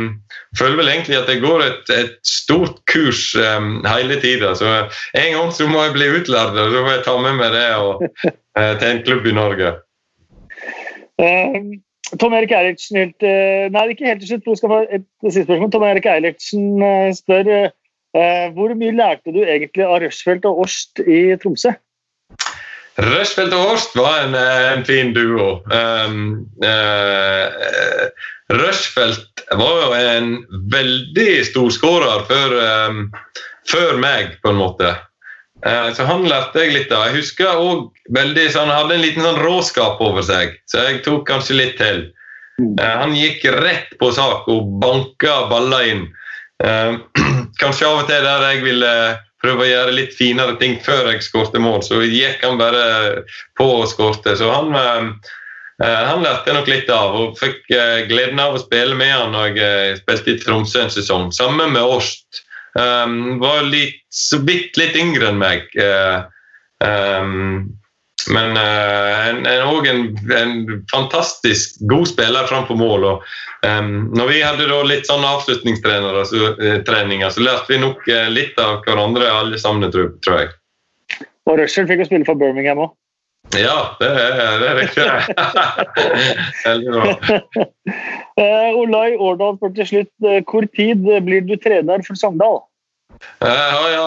føler vel egentlig at det går et, et stort kurs um, hele tida. Så en gang så må jeg bli utlært, og så får jeg ta med meg det og, uh, til en klubb i Norge. Um, Tom Erik Eilertsen uh, Nei, ikke helt til slutt. Du skal få et siste spørsmål. Tom Erik Eilertsen uh, spør Eh, hvor mye lærte du egentlig av Rushfeldt og Årst i Tromsø? Rushfeldt og Horst var en, eh, en fin duo. Um, uh, Rushfeldt var jo en veldig storskårer før, um, før meg, på en måte. Uh, så han lærte jeg litt av. Jeg husker også veldig, så Han hadde en liten sånn råskap over seg, så jeg tok kanskje litt til. Uh, han gikk rett på sak og banka baller inn. [clears throat] Kanskje av og til der jeg ville prøve å gjøre litt finere ting før jeg skårte mål, så gikk han bare på og skårte. Så han, uh, han lærte nok litt av, og fikk uh, gleden av å spille med han jeg spilte i Tromsø en sesong. Sammen med Årst. Um, var litt, så vidt litt yngre enn meg. Um, men uh, en, en, en, en, fantastisk god spiller framfor mål. Og, um, når vi hadde litt sånn avslutningstreninger, så, uh, så lærte vi nok uh, litt av hverandre alle sammen, tror, tror jeg. Og Russell fikk jo spille for Birmingham òg. Ja, det er, det er riktig. [laughs] Veldig bra. [laughs] Olai Årdal spør til slutt hvor tid blir du trener for Sogndal? Ja, ja.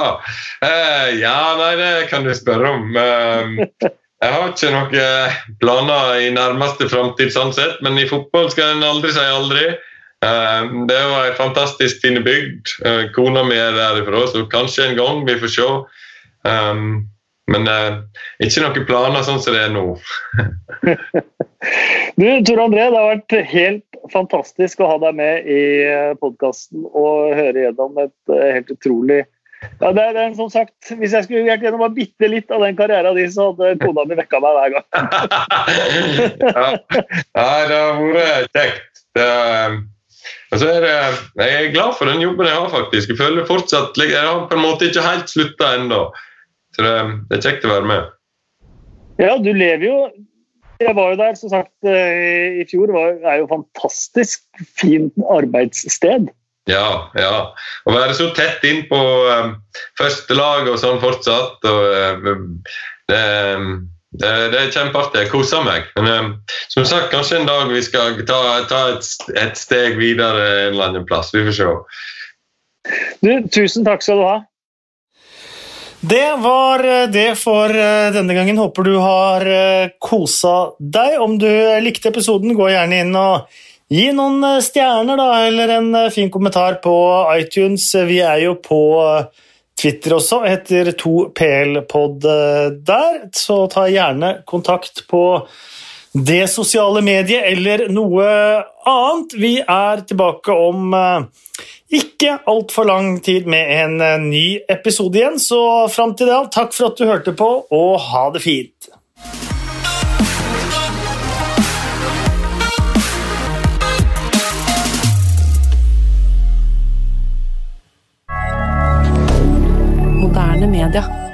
ja, nei, det kan du spørre om. [laughs] Jeg har ikke noen planer i nærmeste framtid, sånn sett, men i fotball skal en aldri si aldri. Eh, det er jo ei fantastisk fin bygd. Eh, kona mi er derifra, så kanskje en gang vi får se. Men ikke noen planer sånn som det er nå. [laughs] du, Tor André, det har vært helt fantastisk å ha deg med i podkasten og høre gjennom et helt utrolig ja, det, det, som sagt, Hvis jeg skulle vært gjennom bitte litt av den karrieren din, så hadde kona mi vekka meg hver gang. [laughs] ja. ja, det har vært kjekt. Det, altså er det, jeg er glad for den jobben jeg har, faktisk. Jeg føler fortsatt, jeg har på en måte ikke helt slutta ennå. Så det, det, er kjekt å være med. Ja, du lever jo Jeg var jo der, som sagt, eh, i fjor. Det er jo fantastisk fint arbeidssted. Ja, ja. Å være så tett inn på um, første lag og sånn fortsatt og, um, det, det, det, er kjempeartig. Jeg koser meg. Men um, som sagt, kanskje en dag vi skal ta, ta et, et, steg videre en eller annen plass. Vi får se. Du, tusen takk skal du ha. Det var eh, det for eh, denne gangen. Håper du har eh, kosa deg. Om du likte episoden, gå gjerne inn og Gi noen eh, stjerner, da, eller en eh, fin kommentar på iTunes. Vi er jo på eh, Twitter også, heter 2PL-pod der, så ta gjerne kontakt på det sosiale mediet eller noe annet. Vi er tilbake om ikke altfor lang tid med en ny episode igjen, så fram til det, takk for at du hørte på, og ha det fint. Moderne media.